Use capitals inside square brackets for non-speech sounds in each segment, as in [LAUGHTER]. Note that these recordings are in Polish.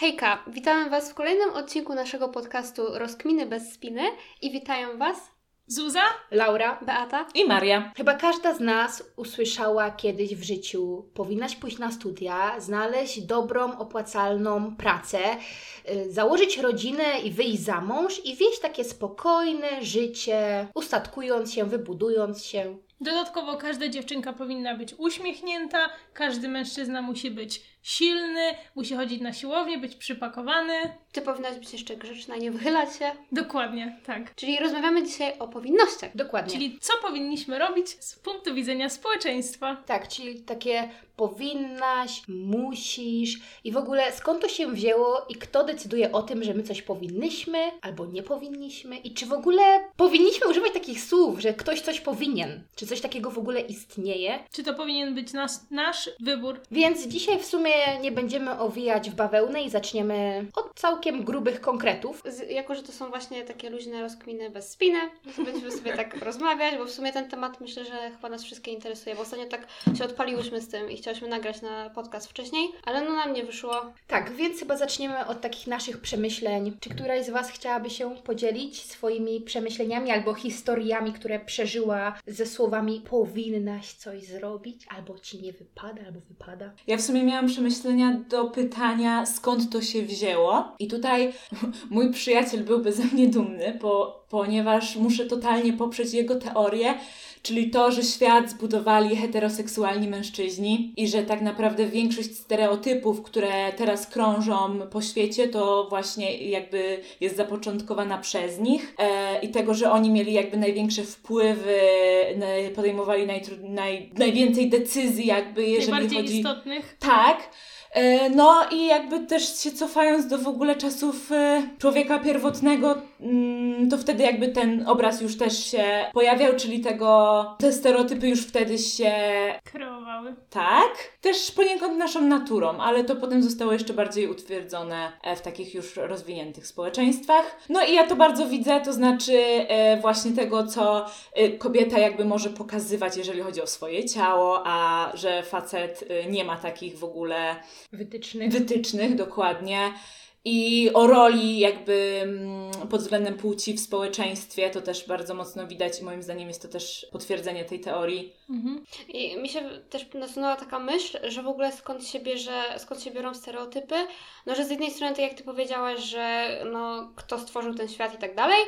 Hejka, witamy Was w kolejnym odcinku naszego podcastu Rozkminy bez spiny i witają Was Zuza, Laura, Beata i Maria. Chyba każda z nas usłyszała kiedyś w życiu, powinnaś pójść na studia, znaleźć dobrą, opłacalną pracę, y, założyć rodzinę i wyjść za mąż i wieść takie spokojne życie, ustatkując się, wybudując się. Dodatkowo każda dziewczynka powinna być uśmiechnięta, każdy mężczyzna musi być silny, musi chodzić na siłownię, być przypakowany. Ty powinnaś być jeszcze grzeczna, nie wychylać się. Dokładnie, tak. Czyli rozmawiamy dzisiaj o powinnościach. Dokładnie. Czyli co powinniśmy robić z punktu widzenia społeczeństwa? Tak, czyli takie powinnaś, musisz i w ogóle skąd to się wzięło i kto decyduje o tym, że my coś powinnyśmy albo nie powinniśmy i czy w ogóle powinniśmy używać takich słów, że ktoś coś powinien, czy coś takiego w ogóle istnieje. Czy to powinien być nas, nasz wybór? Więc dzisiaj w sumie nie będziemy owijać w bawełnę i zaczniemy od całkiem grubych konkretów. Z, jako, że to są właśnie takie luźne rozkminy bez spiny, to będziemy sobie tak [LAUGHS] rozmawiać, bo w sumie ten temat myślę, że chyba nas wszystkie interesuje, bo ostatnio tak się odpaliłyśmy z tym i chciałyśmy nagrać na podcast wcześniej, ale no nam nie wyszło. Tak, więc chyba zaczniemy od takich naszych przemyśleń. Czy któraś z Was chciałaby się podzielić swoimi przemyśleniami albo historiami, które przeżyła ze słowami powinnaś coś zrobić, albo Ci nie wypada, albo wypada? Ja w sumie miałam przemyślenia do pytania, skąd to się wzięło. I tutaj [LAUGHS] mój przyjaciel byłby ze mnie dumny, bo, ponieważ muszę totalnie poprzeć jego teorię, czyli to, że świat zbudowali heteroseksualni mężczyźni i że tak naprawdę większość stereotypów, które teraz krążą po świecie, to właśnie jakby jest zapoczątkowana przez nich e, i tego, że oni mieli jakby największe wpływy, podejmowali naj, najwięcej decyzji jakby, jeżeli Najbardziej chodzi... istotnych. Tak. E, No i jakby też się cofając do w ogóle czasów e, człowieka pierwotnego, mm, to wtedy jakby ten obraz już też się pojawiał, czyli tego, te stereotypy już wtedy się Kreowały. tak, też poniekąd naszą naturą, ale to potem zostało jeszcze bardziej utwierdzone e, w takich już rozwiniętych społeczeństwach. No i ja to bardzo widzę, to znaczy e, właśnie tego, co e, kobieta jakby może pokazywać, jeżeli chodzi o swoje ciało, a że facet nie ma takich w ogóle Wytycznych. wytycznych, dokładnie. I o roli jakby mm, pod względem płci w społeczeństwie to też bardzo mocno widać i moim zdaniem jest to też potwierdzenie tej teorii. Mhm. I mi się też nasunęła taka myśl, że w ogóle skąd się bierze, skąd się biorą stereotypy. No, że z jednej strony, tak jak Ty powiedziałaś, że no, kto stworzył ten świat i tak dalej,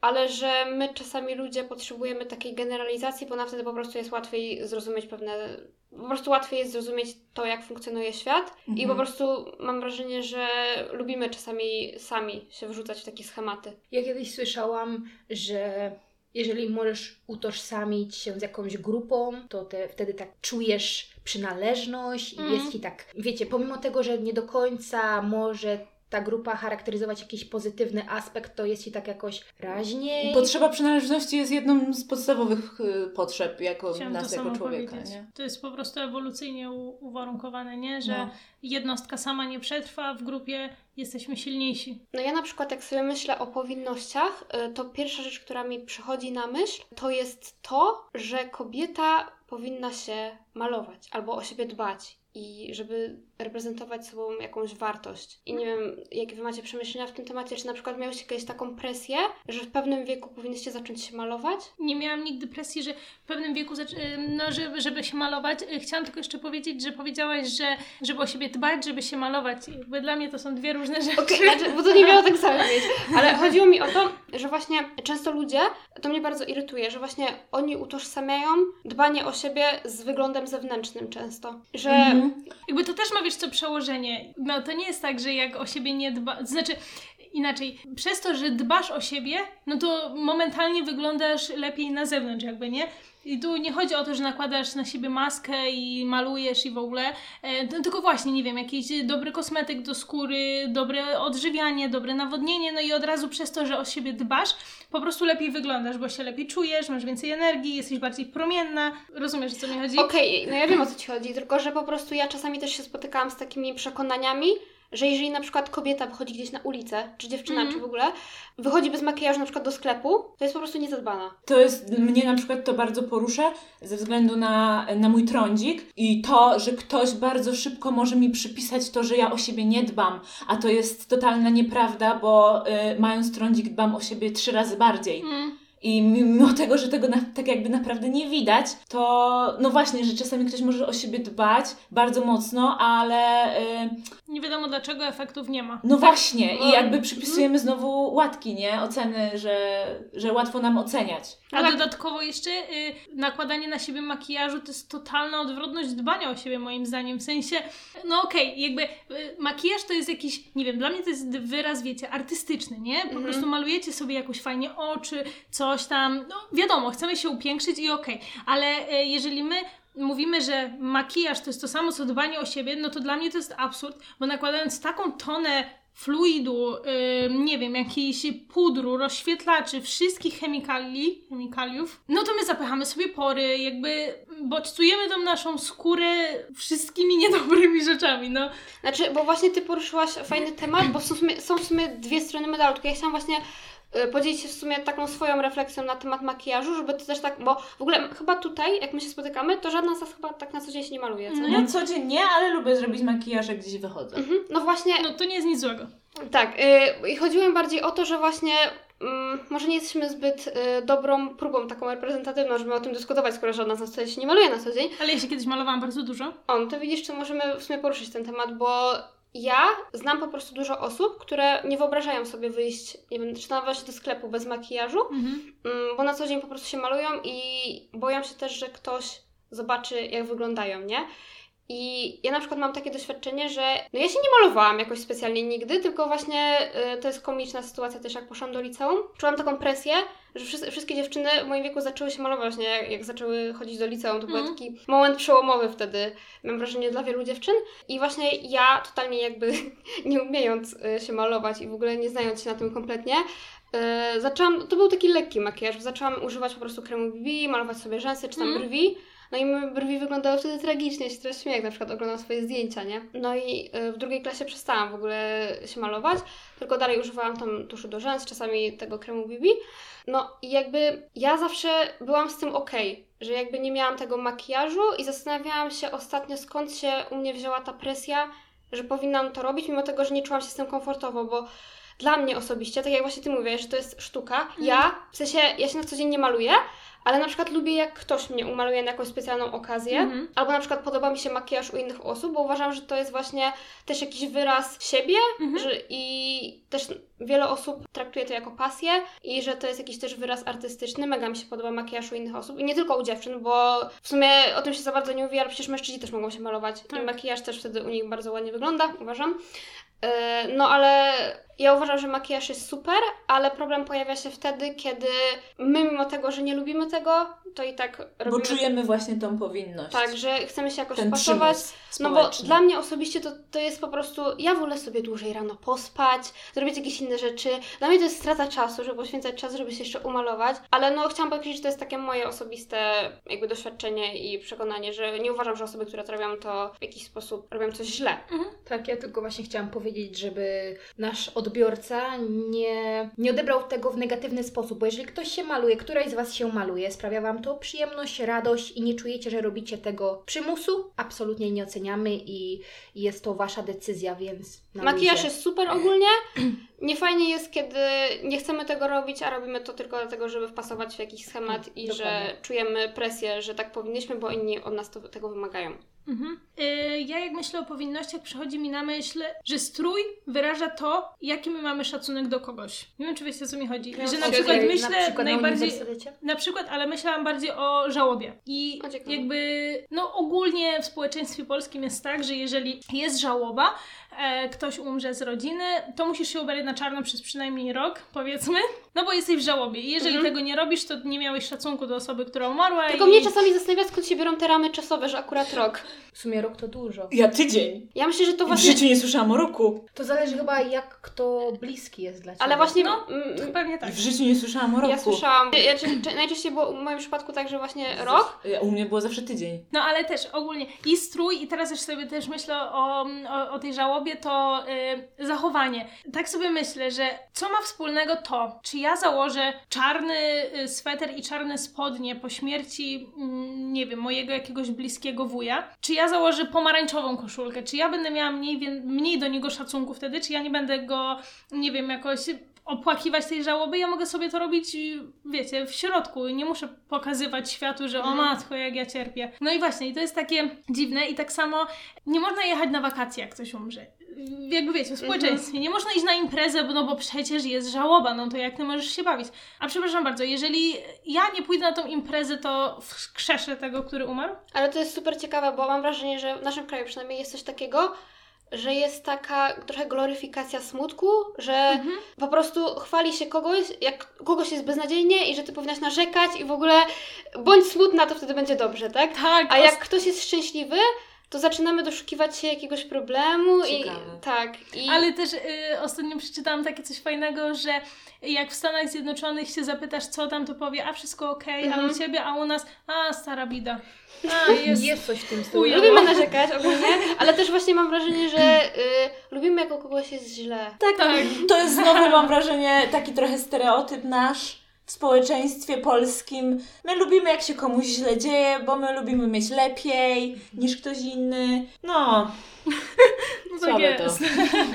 ale że my czasami ludzie potrzebujemy takiej generalizacji, bo na wtedy po prostu jest łatwiej zrozumieć pewne. Po prostu łatwiej jest zrozumieć to, jak funkcjonuje świat, i po Mhm. prostu mam wrażenie, że lubimy czasami sami się wrzucać w takie schematy. Ja kiedyś słyszałam, że jeżeli możesz utożsamić się z jakąś grupą, to te, wtedy tak czujesz przynależność i Mhm. jest ci tak, wiecie, pomimo tego, że nie do końca może ta grupa charakteryzować jakiś pozytywny aspekt, to jest ci tak jakoś raźniej. Potrzeba przynależności jest jedną z podstawowych y, potrzeb jako Chciałam nas to jako człowieka. To jest po prostu ewolucyjnie uwarunkowane, nie? Że No. jednostka sama nie przetrwa, w grupie jesteśmy silniejsi. No ja na przykład jak sobie myślę o powinnościach, y, to pierwsza rzecz, która mi przychodzi na myśl, to jest to, że kobieta powinna się malować albo o siebie dbać i żeby reprezentować sobą jakąś wartość. I nie wiem, jakie wy macie przemyślenia w tym temacie, czy na przykład miałyście kiedyś taką presję, że w pewnym wieku powinnyście zacząć się malować? Nie miałam nigdy presji, że w pewnym wieku, no, żeby, żeby się malować. Chciałam tylko jeszcze powiedzieć, że powiedziałaś, że żeby o siebie dbać, żeby się malować. Jakby dla mnie to są dwie różne rzeczy. Okej, znaczy, bo to nie miało tak samo być. Ale [LAUGHS] chodziło mi o to, że właśnie często ludzie, to mnie bardzo irytuje, że właśnie oni utożsamiają dbanie o siebie z wyglądem zewnętrznym często. Że Mhm. Jakby to też ma, wiesz co, przełożenie. No to nie jest tak, że jak o siebie nie dba... Znaczy, inaczej, przez to, że dbasz o siebie, no to momentalnie wyglądasz lepiej na zewnątrz jakby, nie? I tu nie chodzi o to, że nakładasz na siebie maskę i malujesz i w ogóle, e, to- tylko właśnie, nie wiem, jakiś dobry kosmetyk do skóry, dobre odżywianie, dobre nawodnienie, no i od razu przez to, że o siebie dbasz, po prostu lepiej wyglądasz, bo się lepiej czujesz, masz więcej energii, jesteś bardziej promienna. Rozumiesz, o co mi chodzi? Okej, no ja wiem o co ci chodzi, tylko że po prostu ja czasami też się spotykałam z takimi przekonaniami, że jeżeli na przykład kobieta wychodzi gdzieś na ulicę, czy dziewczyna, Mhm. czy w ogóle, wychodzi bez makijażu na przykład do sklepu, to jest po prostu niezadbana. To jest, mnie na przykład to bardzo porusza ze względu na, na mój trądzik i to, że ktoś bardzo szybko może mi przypisać to, że ja o siebie nie dbam, a to jest totalna nieprawda, bo y, mając trądzik dbam o siebie trzy razy bardziej. Mm. I mimo tego, że tego na, tak jakby naprawdę nie widać, to no właśnie, że czasami ktoś może o siebie dbać bardzo mocno, ale y, Nie wiadomo dlaczego efektów nie ma. no właśnie, no, i jakby przypisujemy znowu łatki, nie? Oceny, że, że łatwo nam oceniać. A Ale- dodatkowo jeszcze y, nakładanie na siebie makijażu to jest totalna odwrotność dbania o siebie moim zdaniem. W sensie, no okej, jakby y, makijaż to jest jakiś, nie wiem, dla mnie to jest wyraz, wiecie, artystyczny, nie? Po Mhm. prostu malujecie sobie jakoś fajnie oczy, coś tam, no wiadomo, chcemy się upiększyć i okej, ale y, jeżeli my mówimy, że makijaż to jest to samo co dbanie o siebie, no to dla mnie to jest absurd, bo nakładając taką tonę fluidu, ym, nie wiem, jakiejś pudru, rozświetlaczy, wszystkich chemikali, chemikaliów, no to my zapychamy sobie pory, jakby bodźcujemy tą naszą skórę wszystkimi [LAUGHS] niedobrymi rzeczami, no. Znaczy, bo właśnie ty poruszyłaś fajny temat, bo są w sumie, są w sumie dwie strony medalu, tylko ja chciałam właśnie podzielić się w sumie taką swoją refleksją na temat makijażu, żeby to też tak, bo w ogóle chyba tutaj, jak my się spotykamy, to żadna z nas chyba tak na co dzień się nie maluje, co No. nie? Na co dzień nie, ale lubię zrobić makijaż, jak gdzieś wychodzę. Mhm. No właśnie, No to nie jest nic złego. Tak, y, i chodziło mi bardziej o to, że właśnie mm, może nie jesteśmy zbyt y, dobrą próbą taką reprezentatywną, żeby o tym dyskutować, skoro żadna z nas tutaj się nie maluje na co dzień. Ale ja się kiedyś malowałam bardzo dużo. On, to widzisz, czy możemy w sumie poruszyć ten temat, bo ja znam po prostu dużo osób, które nie wyobrażają sobie wyjść, nie wiem, czy nawet właśnie do sklepu bez makijażu, Mhm. mm, bo na co dzień po prostu się malują i boją się też, że ktoś zobaczy, jak wyglądają, nie? I ja na przykład mam takie doświadczenie, że no ja się nie malowałam jakoś specjalnie nigdy, tylko właśnie y, to jest komiczna sytuacja też jak poszłam do liceum. Czułam taką presję, że wszyscy, wszystkie dziewczyny w moim wieku zaczęły się malować, nie? Jak, jak zaczęły chodzić do liceum. To był Mhm. taki moment przełomowy wtedy, mam wrażenie, dla wielu dziewczyn. I właśnie ja totalnie jakby [LAUGHS] nie umiejąc y, się malować i w ogóle nie znając się na tym kompletnie, y, zaczęłam, to był taki lekki makijaż, zaczęłam używać po prostu kremu BB, malować sobie rzęsy czy tam Mhm. brwi. No i moje brwi wyglądały wtedy tragicznie, się teraz śmieję, jak na przykład oglądam swoje zdjęcia, nie? No i y, w drugiej klasie przestałam w ogóle się malować, tylko dalej używałam tam tuszu do rzęs, czasami tego kremu BB. No i jakby ja zawsze byłam z tym okej, że jakby nie miałam tego makijażu i zastanawiałam się ostatnio skąd się u mnie wzięła ta presja, że powinnam to robić, mimo tego, że nie czułam się z tym komfortowo, bo dla mnie osobiście, tak jak właśnie ty mówisz, że to jest sztuka, ja, w sensie, ja się na co dzień nie maluję, ale na przykład lubię, jak ktoś mnie umaluje na jakąś specjalną okazję, Mhm. albo na przykład podoba mi się makijaż u innych osób, bo uważam, że to jest właśnie też jakiś wyraz siebie, Mhm. że i też wiele osób traktuje to jako pasję i że to jest jakiś też wyraz artystyczny. Mega mi się podoba makijaż u innych osób i nie tylko u dziewczyn, bo w sumie o tym się za bardzo nie mówi, ale przecież mężczyźni też mogą się malować Tak. i makijaż też wtedy u nich bardzo ładnie wygląda, uważam. E, No ale ja uważam, że makijaż jest super, ale problem pojawia się wtedy, kiedy my mimo tego, że nie lubimy tego, to i tak Bo robimy czujemy właśnie tą powinność. tak, że chcemy się jakoś ten pasować. No bo dla mnie osobiście to, to jest po prostu, ja wolę sobie dłużej rano pospać, zrobić jakieś inne rzeczy. Dla mnie to jest strata czasu, żeby poświęcać czas, żeby się jeszcze umalować, ale no chciałam powiedzieć, że to jest takie moje osobiste jakby doświadczenie i przekonanie, że nie uważam, że osoby, które to robią, to w jakiś sposób robią coś źle. Tak, ja tylko właśnie chciałam powiedzieć, żeby nasz odbiorca nie, nie odebrał tego w negatywny sposób, bo jeżeli ktoś się maluje, któraś z Was się maluje, sprawia Wam to przyjemność, radość i nie czujecie, że robicie tego przymusu, absolutnie nie oceniamy i jest to Wasza decyzja, więc Makijaż luzie. jest super ogólnie. [CLEARS THROAT] Niefajnie jest, kiedy nie chcemy tego robić, a robimy to tylko dlatego, żeby wpasować w jakiś schemat i że Dokładnie. czujemy presję, że tak powinniśmy, bo inni od nas to, tego wymagają. Mhm. Y, Ja jak myślę o powinnościach, przychodzi mi na myśl, że strój wyraża to, jaki my mamy szacunek do kogoś. Nie wiem, czy wiecie, o co mi chodzi. że na przykład myślę na przykład najbardziej... na przykład, ale myślałam bardziej o żałobie. I O, jakby, no ogólnie w społeczeństwie polskim jest tak, że jeżeli jest żałoba, e, ktoś umrze z rodziny, to musisz się ubierać na czarno przez przynajmniej rok, powiedzmy. No bo jesteś w żałobie i jeżeli Mhm. tego nie robisz, to nie miałeś szacunku do osoby, która umarła Tylko i... mnie czasami zastanawia, skąd się biorą te ramy czasowe, że akurat rok. W sumie rok to dużo. Ja tydzień. Ja myślę, że to W właśnie... życiu nie słyszałam o roku. To zależy chyba jak kto bliski jest dla Ciebie. Ale właśnie... No, mm, Pewnie tak. W życiu nie słyszałam o roku. Ja słyszałam. Ja, czy, czy, najczęściej było w moim przypadku tak, że właśnie rok. Ja- U mnie było zawsze tydzień. No ale też ogólnie i strój, i teraz już sobie też myślę o, o, o tej żałobie, to y, zachowanie. Tak sobie myślę, że co ma wspólnego to, czy ja założę czarny y, sweter i czarne spodnie po śmierci, mm, nie wiem, mojego jakiegoś bliskiego wuja, czy ja założę pomarańczową koszulkę, czy ja będę miała mniej, mniej do niego szacunku wtedy, czy ja nie będę go, nie wiem, jakoś opłakiwać tej żałoby, ja mogę sobie to robić, wiecie, w środku nie muszę pokazywać światu, że o matko, jak ja cierpię. No i właśnie, i to jest takie dziwne i tak samo nie można jechać na wakacje, jak ktoś umrze. Jakby wiecie, w społeczeństwie. Nie można iść na imprezę, bo, no bo przecież jest żałoba, no to jak ty możesz się bawić? A przepraszam bardzo, jeżeli ja nie pójdę na tą imprezę, to wskrzeszę tego, który umarł? Ale to jest super ciekawe, bo mam wrażenie, że w naszym kraju przynajmniej jest coś takiego, że jest taka trochę gloryfikacja smutku, że Mhm. po prostu chwali się kogoś, jak kogoś jest beznadziejnie i że ty powinnaś narzekać i w ogóle bądź smutna, to wtedy będzie dobrze, tak? Tak, A jak ktoś jest szczęśliwy, to zaczynamy doszukiwać się jakiegoś problemu i Ciekawe. tak. I Ale też y, ostatnio przeczytałam takie coś fajnego, że jak w Stanach Zjednoczonych się zapytasz, co tam, to powie, a wszystko okej, a Mhm. u ciebie, a u nas, a stara bida. A, [LAUGHS] jest, Jest coś w tym stylu. Lubimy narzekać ogólnie, ale też właśnie mam wrażenie, że y, lubimy jak u kogoś jest źle. Tak, Tak. to jest znowu, mam wrażenie, taki trochę stereotyp nasz w społeczeństwie polskim. My lubimy, jak się komuś źle dzieje, bo my lubimy mieć lepiej niż ktoś inny. No, [LAUGHS] no tak słabe to. jest.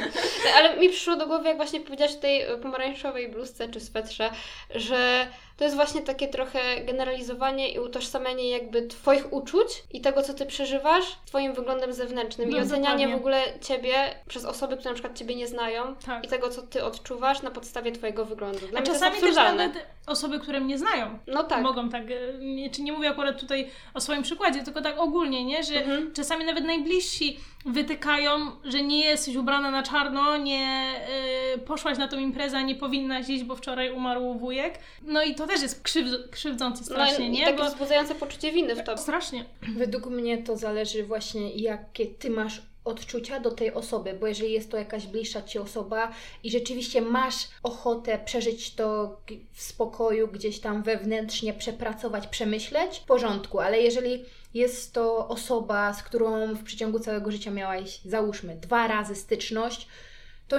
[LAUGHS] Ale mi przyszło do głowy, jak właśnie powiedziałaś o tej e, pomarańczowej bluzce czy swetrze, że to jest właśnie takie trochę generalizowanie i utożsamianie jakby Twoich uczuć i tego, co Ty przeżywasz, Twoim wyglądem zewnętrznym No, i ocenianie dokładnie. w ogóle Ciebie przez osoby, które na przykład Ciebie nie znają Tak. i tego, co Ty odczuwasz na podstawie Twojego wyglądu. Dla A czasami też nawet osoby, które mnie znają, No tak. mogą tak, e, nie, czy nie mówię akurat tutaj o swoim przykładzie, tylko tak ogólnie, nie? Że Mhm. czasami nawet najbliżsi wytykają, że nie jesteś ubrana na czarno, nie y, poszłaś na tą imprezę, a nie powinnaś iść, bo wczoraj umarł wujek. No i to też jest krzywd- krzywdzące strasznie, no, nie? takie Bo wzbudzające poczucie winy w tobie. strasznie. Według mnie to zależy właśnie, jakie ty masz odczucia do tej osoby, bo jeżeli jest to jakaś bliższa ci osoba i rzeczywiście masz ochotę przeżyć to w spokoju, gdzieś tam wewnętrznie przepracować, przemyśleć, w porządku, ale jeżeli jest to osoba, z którą w przeciągu całego życia miałaś, załóżmy, dwa razy styczność, to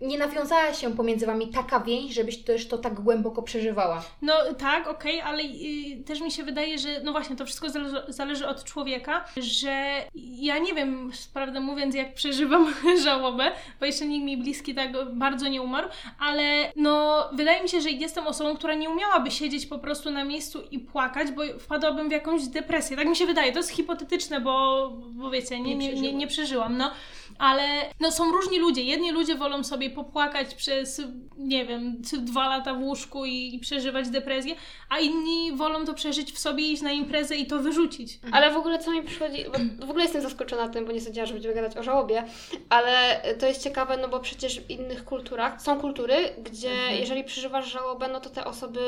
nie nawiązała się pomiędzy wami taka więź, żebyś też to tak głęboko przeżywała. No tak, okej, ale y, też mi się wydaje, że no właśnie, to wszystko zależy, zależy od człowieka, że ja nie wiem, prawdę mówiąc, jak przeżywam [LAUGHS] żałobę, bo jeszcze nikt mi bliski tak bardzo nie umarł, ale no wydaje mi się, że jestem osobą, która nie umiałaby siedzieć po prostu na miejscu i płakać, bo wpadłabym w jakąś depresję. Tak mi się wydaje, to jest hipotetyczne, bo, bo wiecie, nie, nie, nie, nie przeżyłam, no. Ale no, są różni ludzie. Jedni ludzie wolą sobie popłakać przez, nie wiem, dwa lata w łóżku i, i przeżywać depresję, a inni wolą to przeżyć w sobie, iść na imprezę i to wyrzucić. Ale w ogóle co mi przychodzi, w ogóle jestem zaskoczona tym, bo nie sądziłam, że będziemy gadać o żałobie, ale to jest ciekawe, no bo przecież w innych kulturach są kultury, gdzie Mhm. jeżeli przeżywasz żałobę, no to te osoby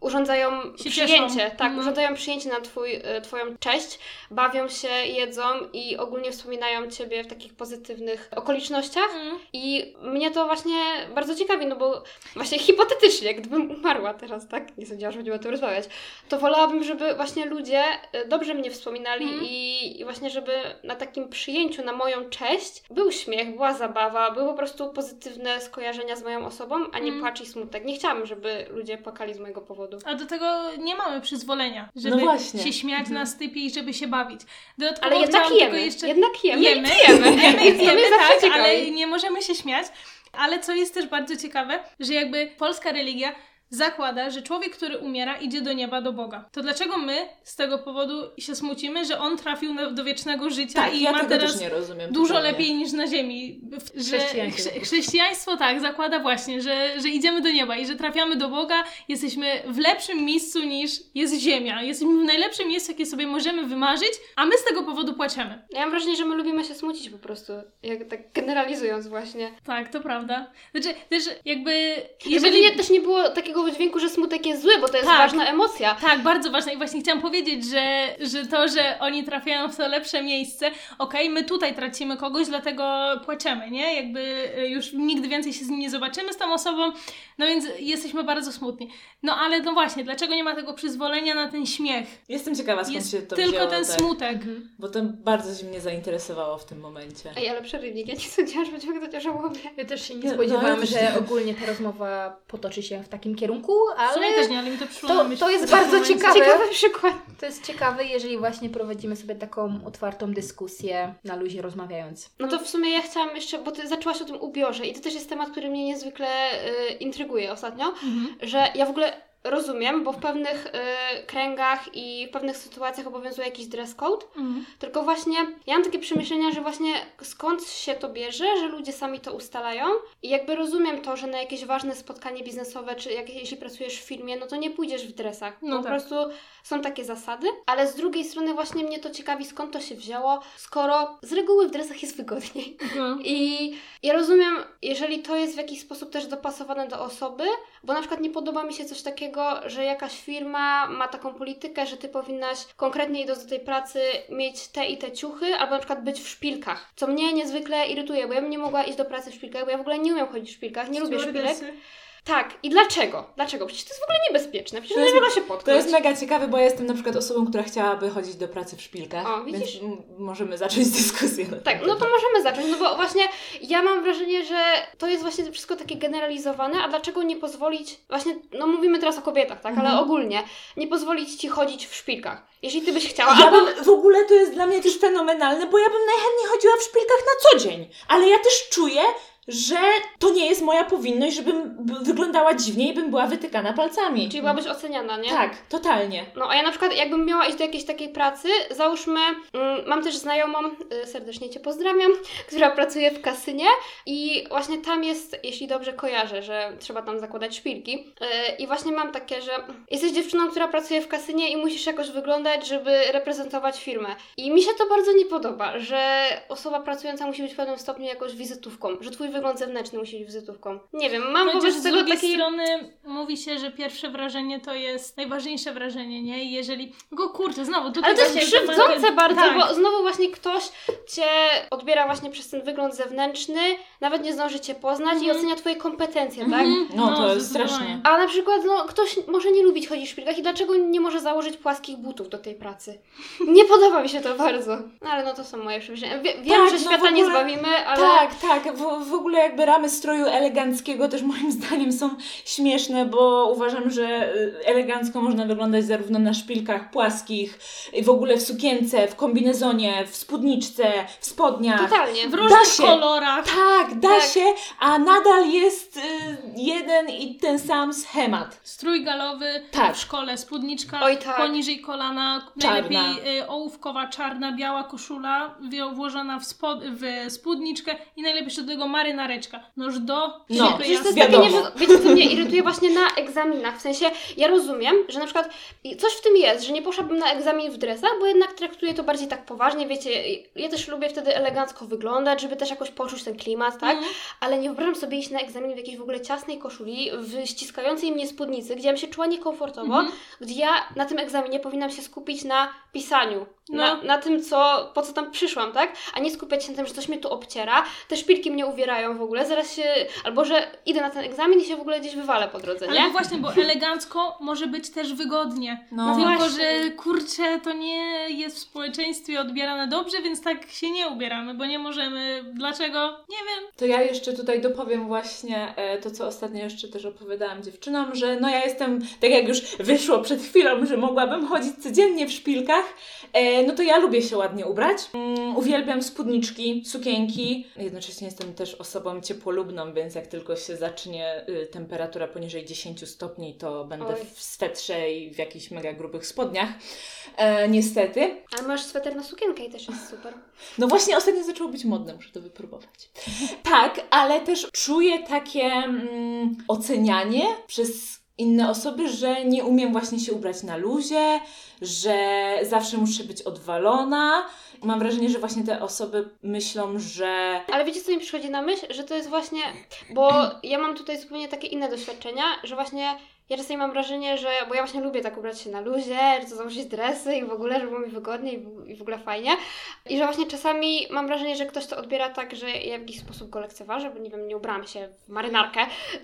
urządzają Się przyjęcie, cieszą. tak, No. urządzają przyjęcie na twój, e, Twoją cześć, bawią się, jedzą i ogólnie wspominają Ciebie w takich pozytywnych okolicznościach. Mm. I mnie to właśnie bardzo ciekawi, no bo właśnie hipotetycznie, gdybym umarła teraz, tak, nie sądziłam, że będziemy o tym rozmawiać, to wolałabym, żeby właśnie ludzie e, dobrze mnie wspominali Mhm. i, i właśnie, żeby na takim przyjęciu na moją cześć był śmiech, była zabawa, były po prostu pozytywne skojarzenia z moją osobą, a nie Mhm. płacz i smutek. Nie chciałabym, żeby ludzie płakali z mojego powodu. A do tego nie mamy przyzwolenia, żeby No właśnie. się śmiać na stypie i żeby się bawić. Dodatkowo Ale jednak chciałam jemy, jeszcze... jednak jemy, Jemy, [LAUGHS] jemy. jemy, jemy zawsze tak, ciekawi. ale nie możemy się śmiać. Ale co jest też bardzo ciekawe, że jakby polska religia zakłada, że człowiek, który umiera, idzie do nieba, do Boga. To dlaczego my z tego powodu się smucimy, że on trafił na, do wiecznego życia Tak, i ja ma teraz też nie rozumiem. dużo lepiej niż na ziemi. W- Że Chrześcijaństwo. chrze- chrześcijaństwo tak zakłada właśnie, że, że idziemy do nieba i że trafiamy do Boga, jesteśmy w lepszym miejscu niż jest ziemia. Jesteśmy w najlepszym miejscu, jakie sobie możemy wymarzyć, a my z tego powodu płaczemy. Ja mam wrażenie, że my lubimy się smucić po prostu, jak tak generalizując właśnie. Tak, to prawda. Znaczy, też jakby, Jeżeli jeżeli... nie, też nie było takiego było wydźwięku, że smutek jest zły, bo to jest Tak. ważna emocja. Tak, bardzo ważne i właśnie chciałam powiedzieć, że, że to, że oni trafiają w to lepsze miejsce, okej, my tutaj tracimy kogoś, dlatego płaczemy, nie? Jakby y, już nigdy więcej się z nim nie zobaczymy z tą osobą, no więc jesteśmy bardzo smutni. No ale no właśnie, dlaczego nie ma tego przyzwolenia na ten śmiech? Jestem ciekawa, skąd Jest się to tylko wzięło, ten tak. smutek. Bo to bardzo się mnie zainteresowało w tym momencie. Ej, ale przerywnik, ja nie sądziłam, że będziemy gadać o żałobie. Ja też się Nie, no, spodziewałam, ja też że nie. ogólnie ta rozmowa potoczy się w takim kierunku, Sumie ale też nie, ale mi to przyszło to, to jest bardzo momencie. ciekawe. Ciekawy przykład. To jest ciekawe, jeżeli właśnie prowadzimy sobie taką otwartą dyskusję na luzie rozmawiając. No to w sumie ja chciałam jeszcze, bo ty zaczęłaś o tym ubiorze i to też jest temat, który mnie niezwykle y, intryguje ostatnio, Mhm. że ja w ogóle rozumiem, bo w pewnych y, kręgach i w pewnych sytuacjach obowiązuje jakiś dress code, Mhm. tylko właśnie ja mam takie przemyślenia, że właśnie skąd się to bierze, że ludzie sami to ustalają i jakby rozumiem to, że na jakieś ważne spotkanie biznesowe, czy jak, jeśli pracujesz w firmie, no to nie pójdziesz w dresach, No po tak. prostu są takie zasady, ale z drugiej strony właśnie mnie to ciekawi, skąd to się wzięło, skoro z reguły w dresach jest wygodniej. No. [LAUGHS] I ja rozumiem, jeżeli to jest w jakiś sposób też dopasowane do osoby, bo na przykład nie podoba mi się coś takiego, że jakaś firma ma taką politykę, że ty powinnaś konkretnie idąc do tej pracy mieć te i te ciuchy, albo na przykład być w szpilkach, co mnie niezwykle irytuje, bo ja bym nie mogła iść do pracy w szpilkach, bo ja w ogóle nie umiem chodzić w szpilkach, nie lubię szpilek. Tak, i dlaczego? Dlaczego? Przecież to jest w ogóle niebezpieczne, przecież To nie jest- można się To potknąć. jest mega ciekawe, bo ja jestem na przykład osobą, która chciałaby chodzić do pracy w szpilkach. O, widzisz? Więc możemy zacząć [LAUGHS] dyskusję. Tak, no to możemy zacząć, no bo właśnie ja mam wrażenie, że to jest właśnie wszystko takie generalizowane, a dlaczego nie pozwolić, właśnie, no mówimy teraz o kobietach, tak, ale Mhm. ogólnie, nie pozwolić Ci chodzić w szpilkach, jeśli Ty byś chciała, Ja albo... bym, w ogóle to jest dla mnie też fenomenalne, bo ja bym najchętniej chodziła w szpilkach na co dzień. Ale ja też czuję, że to nie jest moja powinność, żebym wyglądała dziwnie i bym była wytykana palcami. Czyli byłabyś oceniana, nie? Tak, totalnie. No a ja na przykład jakbym miała iść do jakiejś takiej pracy, załóżmy, mm, mam też znajomą, y, serdecznie Cię pozdrawiam, [LAUGHS] która pracuje w kasynie i właśnie tam jest, jeśli dobrze kojarzę, że trzeba tam zakładać szpilki y, i właśnie mam takie, że jesteś dziewczyną, która pracuje w kasynie i musisz jakoś wyglądać, żeby reprezentować firmę. I mi się to bardzo nie podoba, że osoba pracująca musi być w pewnym stopniu jakąś wizytówką, że Twój wygląd zewnętrzny musi być wizytówką. Nie wiem, mam Chociaż wobec z tego drugiej takiej... strony mówi się, że pierwsze wrażenie to jest najważniejsze wrażenie, nie? I jeżeli... Go kurczę, znowu, tutaj Ale to jest krzywdzące bardzo, tak. bo znowu właśnie ktoś Cię odbiera właśnie przez ten wygląd zewnętrzny, nawet nie zdąży Cię poznać i Mhm. ocenia Twoje kompetencje, tak? Mhm. No, to jest zdecydowanie. straszne. A na przykład, no, ktoś może nie lubić chodzić w szpilkach i dlaczego nie może założyć płaskich butów do tej pracy? Nie podoba mi się to bardzo. No, ale no to są moje przemyślenia. Wie, wiem, Tak, że no świata nie ogóle- zbawimy, ale... Tak, tak. W, w ogóle jakby ramy stroju eleganckiego też moim [LAUGHS] zdaniem są śmieszne, bo uważam, że y, elegancko można wyglądać zarówno na szpilkach płaskich, i w ogóle w sukience, w kombinezonie, w spódniczce, w spodniach. Totalnie. W różnych się. kolorach. Tak, da Tak. się, a nadal jest y, jeden i ten sam schemat. Strój galowy Tak. w szkole, spódniczka Oj, tak. poniżej kolana, Czarna. najlepiej y, ołówkowa, czarna, biała koszula włożona w, spod, w spódniczkę i najlepiej jeszcze do tego marynareczka. Noż do No. Przecież to jest takie, nie, wiecie, co mnie irytuje właśnie na egzaminach. W sensie, ja rozumiem, że na przykład coś w tym jest, że nie poszłabym na egzamin w dresach, bo jednak traktuję to bardziej tak poważnie, wiecie, ja też lubię wtedy elegancko wyglądać, żeby też jakoś poczuć ten klimat, tak? Mhm. Ale nie wyobrażam sobie iść na egzamin w jakiejś w ogóle ciasnej koszuli, w ściskającej mnie spódnicy, gdzie ja bym się czuła niekomfortowo, Mhm. gdzie ja na tym egzaminie powinnam się skupić na pisaniu, No. na, na tym, co, po co tam przyszłam, tak? A nie skupiać się na tym, że coś mnie tu obciera, te szpilki mnie uwierają w ogóle, zaraz się, albo że idę na ten egzamin i się w ogóle gdzieś wywalę po drodze, Ale nie? właśnie, bo elegancko może być też wygodnie. No. Tylko, właśnie. że kurczę, to nie jest w społeczeństwie odbierane dobrze, więc tak się nie ubieramy, bo nie możemy. Dlaczego? Nie wiem. To ja jeszcze tutaj dopowiem właśnie e, to, co ostatnio jeszcze też opowiadałam dziewczynom, że no ja jestem, tak jak już wyszło przed chwilą, że mogłabym chodzić codziennie w szpilkach, e, no to ja lubię się ładnie ubrać. Mm, uwielbiam spódniczki, sukienki. Jednocześnie jestem też osobą ciepłolubną, więc jak tylko się zacznie y, temperatura poniżej 10 stopni, to będę Oj. w swetrze i w jakichś mega grubych spodniach. E, niestety. Ale masz sweter na sukienkę i też jest super. No właśnie ostatnio zaczęło być modne, muszę to wypróbować. Tak, ale też czuję takie mm, ocenianie przez inne osoby, że nie umiem właśnie się ubrać na luzie, że zawsze muszę być odwalona. Mam wrażenie, że właśnie te osoby myślą, że Ale wiecie, co mi przychodzi na myśl? Że to jest właśnie, Bo ja mam tutaj zupełnie takie inne doświadczenia, że właśnie ja czasami mam wrażenie, że, bo ja właśnie lubię tak ubrać się na luzie, że to założyć dresy i w ogóle, żeby było mi wygodnie i w, ogóle fajnie. I że właśnie czasami mam wrażenie, że ktoś to odbiera tak, że ja w jakiś sposób go lekceważę, bo nie wiem, nie ubrałam się w marynarkę.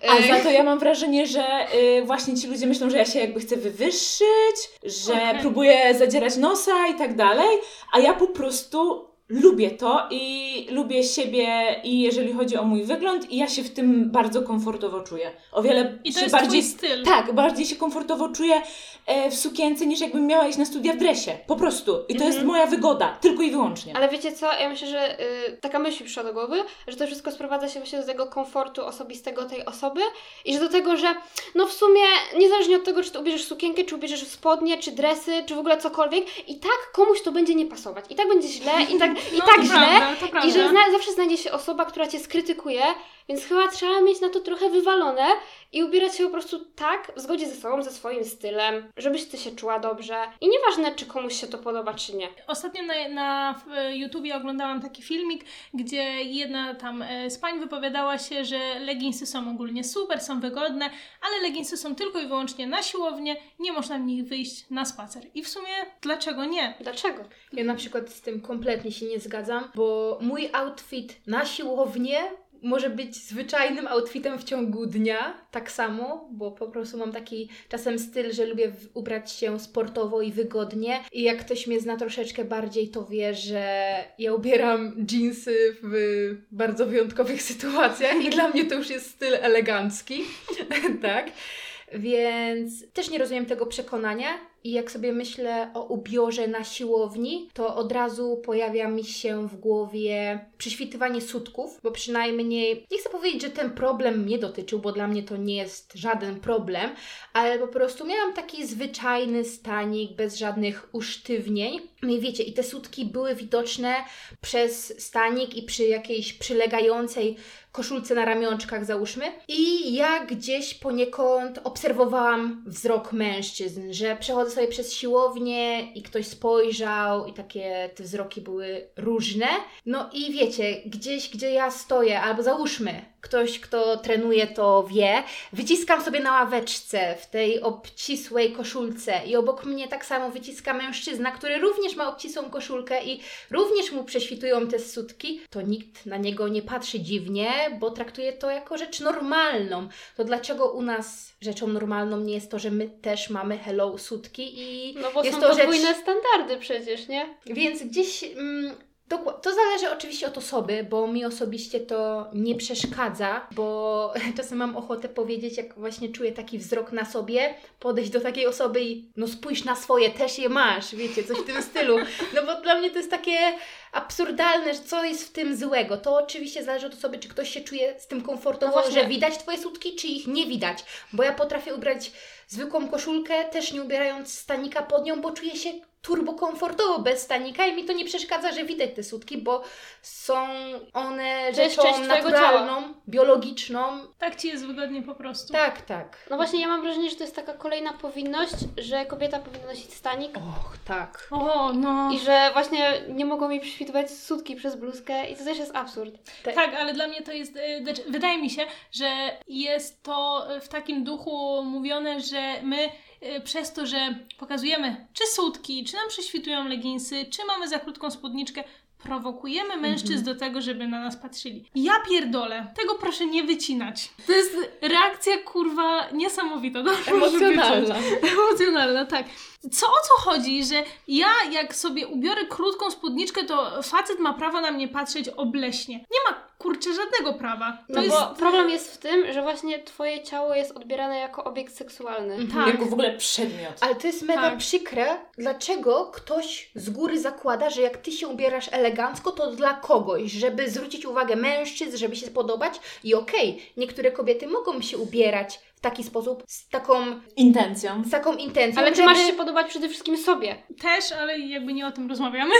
A Y, za to ja [LAUGHS] mam wrażenie, że y, właśnie ci ludzie myślą, że ja się jakby chcę wywyższyć, że Okej. próbuję zadzierać nosa i tak dalej, a ja po prostu lubię to i lubię siebie i jeżeli chodzi o mój wygląd i ja się w tym bardzo komfortowo czuję. O wiele I to się jest bardziej twój styl. Tak, bardziej się komfortowo czuję e, w sukience niż jakbym miała iść na studia w dresie. Po prostu. I to jest moja wygoda, tylko i wyłącznie. Ale wiecie co, ja myślę, że y, taka myśl przyszła do głowy, że to wszystko sprowadza się właśnie do tego komfortu osobistego tej osoby i że do tego, że no w sumie niezależnie od tego, czy ty ubierzesz sukienkę, czy ubierzesz spodnie, czy dresy, czy w ogóle cokolwiek, i tak komuś to będzie nie pasować. I tak będzie źle, i tak, i No, tak źle. prawda, I że zna, zawsze znajdzie się osoba, która cię skrytykuje, więc chyba trzeba mieć na to trochę wywalone i ubierać się po prostu tak, w zgodzie ze sobą, ze swoim stylem, żebyś ty się czuła dobrze. I nieważne, czy komuś się to podoba, czy nie. Ostatnio na, na w YouTubie oglądałam taki filmik, gdzie jedna tam e, z pań wypowiadała się, że leginsy są ogólnie super, są wygodne, ale leginsy są tylko i wyłącznie na siłownię, nie można w nich wyjść na spacer. I w sumie dlaczego nie? Dlaczego? Ja na przykład z tym kompletnie się nie zgadzam, bo mój outfit na siłownię może być zwyczajnym outfitem w ciągu dnia, tak samo, bo po prostu mam taki czasem styl, że lubię ubrać się sportowo i wygodnie. I jak ktoś mnie zna troszeczkę bardziej, to wie, że ja ubieram jeansy w bardzo wyjątkowych [LAUGHS] sytuacjach i dla mnie to już jest styl elegancki, [LAUGHS] tak? Więc też nie rozumiem tego przekonania. I jak sobie myślę o ubiorze na siłowni, to od razu pojawia mi się w głowie przyświtywanie sutków, bo przynajmniej nie chcę powiedzieć, że ten problem mnie dotyczył, bo dla mnie to nie jest żaden problem, ale po prostu miałam taki zwyczajny stanik bez żadnych usztywnień. No i wiecie, i te sutki były widoczne przez stanik i przy jakiejś przylegającej koszulce na ramionczkach, załóżmy. I ja gdzieś poniekąd obserwowałam wzrok mężczyzn, że przechodzę sobie przez siłownię i ktoś spojrzał i takie te wzroki były różne. No i wiecie, gdzieś, gdzie ja stoję, albo załóżmy, ktoś, kto trenuje, to wie, wyciskam sobie na ławeczce w tej obcisłej koszulce i obok mnie tak samo wyciska mężczyzna, który również ma obcisłą koszulkę i również mu prześwitują te sutki, to nikt na niego nie patrzy dziwnie, bo traktuje to jako rzecz normalną. To dlaczego u nas rzeczą normalną nie jest to, że my też mamy hello sutki i No bo jest są to rzecz... podwójne standardy przecież, nie? Więc gdzieś mm, to zależy oczywiście od osoby, bo mi osobiście to nie przeszkadza, bo [LAUGHS] czasem mam ochotę powiedzieć, jak właśnie czuję taki wzrok na sobie, podejść do takiej osoby i no spójrz na swoje, też je masz, wiecie, coś w tym stylu. No bo dla mnie to jest takie absurdalne, że co jest w tym złego. To oczywiście zależy od osoby, czy ktoś się czuje z tym komfortowo, No że widać Twoje sutki, czy ich nie widać. Bo ja potrafię ubrać zwykłą koszulkę, też nie ubierając stanika pod nią, bo czuję się turbo komfortowo bez stanika i mi to nie przeszkadza, że widać te sutki, bo są one rzeczą naturalną, biologiczną. Tak ci jest wygodnie po prostu. Tak, tak. No właśnie, ja mam wrażenie, że to jest taka kolejna powinność, że kobieta powinna nosić stanik Och, tak. O, no. i że właśnie nie mogą mi przyświtywać sutki przez bluzkę i to też jest absurd. Tak, ale dla mnie to jest. e, znaczy, Wydaje mi się, że jest to w takim duchu mówione, że my przez to, że pokazujemy czy sutki, czy nam prześwitują leginsy, czy mamy za krótką spódniczkę, prowokujemy mężczyzn do tego, żeby na nas patrzyli. Ja pierdolę. Tego proszę nie wycinać. To jest reakcja kurwa niesamowita. No, Emocjonalna. Emocjonalna, tak. Co o co chodzi, że ja jak sobie ubiorę krótką spódniczkę, to facet ma prawo na mnie patrzeć obleśnie. Nie ma kurczę żadnego prawa. To No jest bo problem jest w tym, że właśnie twoje ciało jest odbierane jako obiekt seksualny. tak. Jako w ogóle przedmiot. Ale to jest mega Tak. przykre. Dlaczego ktoś z góry zakłada, że jak ty się ubierasz elegancko, to dla kogoś, żeby zwrócić uwagę mężczyzn, żeby się spodobać? I okej, niektóre kobiety mogą się ubierać w taki sposób, z taką, Intencją. z taką intencją, Ale ty żeby... masz się podobać przede wszystkim sobie. Też, ale jakby nie o tym rozmawiamy.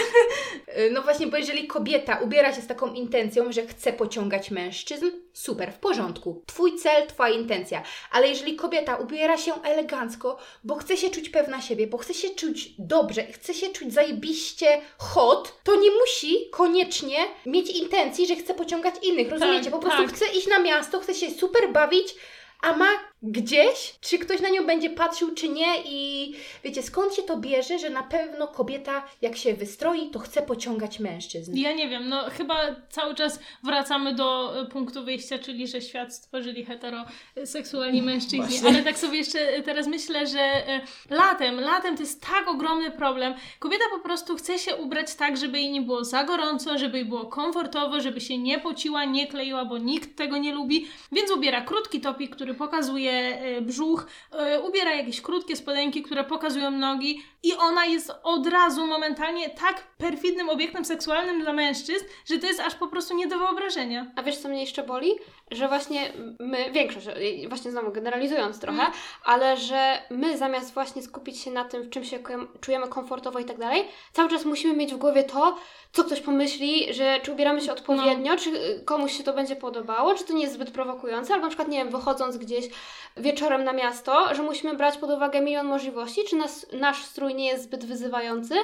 Y, No właśnie, bo jeżeli kobieta ubiera się z taką intencją, że chce pociągać mężczyzn, super, w porządku. Twój cel, twoja intencja. Ale jeżeli kobieta ubiera się elegancko, bo chce się czuć pewna siebie, bo chce się czuć dobrze, chce się czuć zajebiście hot, to nie musi koniecznie mieć intencji, że chce pociągać innych. Rozumiecie? po prostu tak. chce iść na miasto, chce się super bawić, a ma gdzieś, czy ktoś na nią będzie patrzył, czy nie i wiecie, skąd się to bierze, że na pewno kobieta, jak się wystroi, to chce pociągać mężczyzn. Ja nie wiem, no chyba cały czas wracamy do e, punktu wyjścia, czyli że świat stworzyli heteroseksualni mężczyźni. Właśnie. Ale tak sobie jeszcze e, teraz myślę, że e, latem, latem to jest tak ogromny problem. Kobieta po prostu chce się ubrać tak, żeby jej nie było za gorąco, żeby jej było komfortowo, żeby się nie pociła, nie kleiła, bo nikt tego nie lubi. Więc ubiera krótki topik, który pokazuje e, brzuch, e, ubiera jakieś krótkie spodenki, które pokazują nogi i ona jest od razu momentalnie tak perfidnym obiektem seksualnym dla mężczyzn, że to jest aż po prostu nie do wyobrażenia. A wiesz, co mnie jeszcze boli? Że właśnie my, większość, y, właśnie znowu generalizując trochę, Mhm. ale że my zamiast właśnie skupić się na tym, w czym się czujemy komfortowo i tak dalej, cały czas musimy mieć w głowie to, co ktoś pomyśli, że czy ubieramy się odpowiednio, czy y, komuś się to będzie podobało, czy to nie jest zbyt prowokujące, albo na przykład, nie wiem, wychodząc gdzieś wieczorem na miasto, że musimy brać pod uwagę milion możliwości, czy nas, nasz strój nie jest zbyt wyzywający,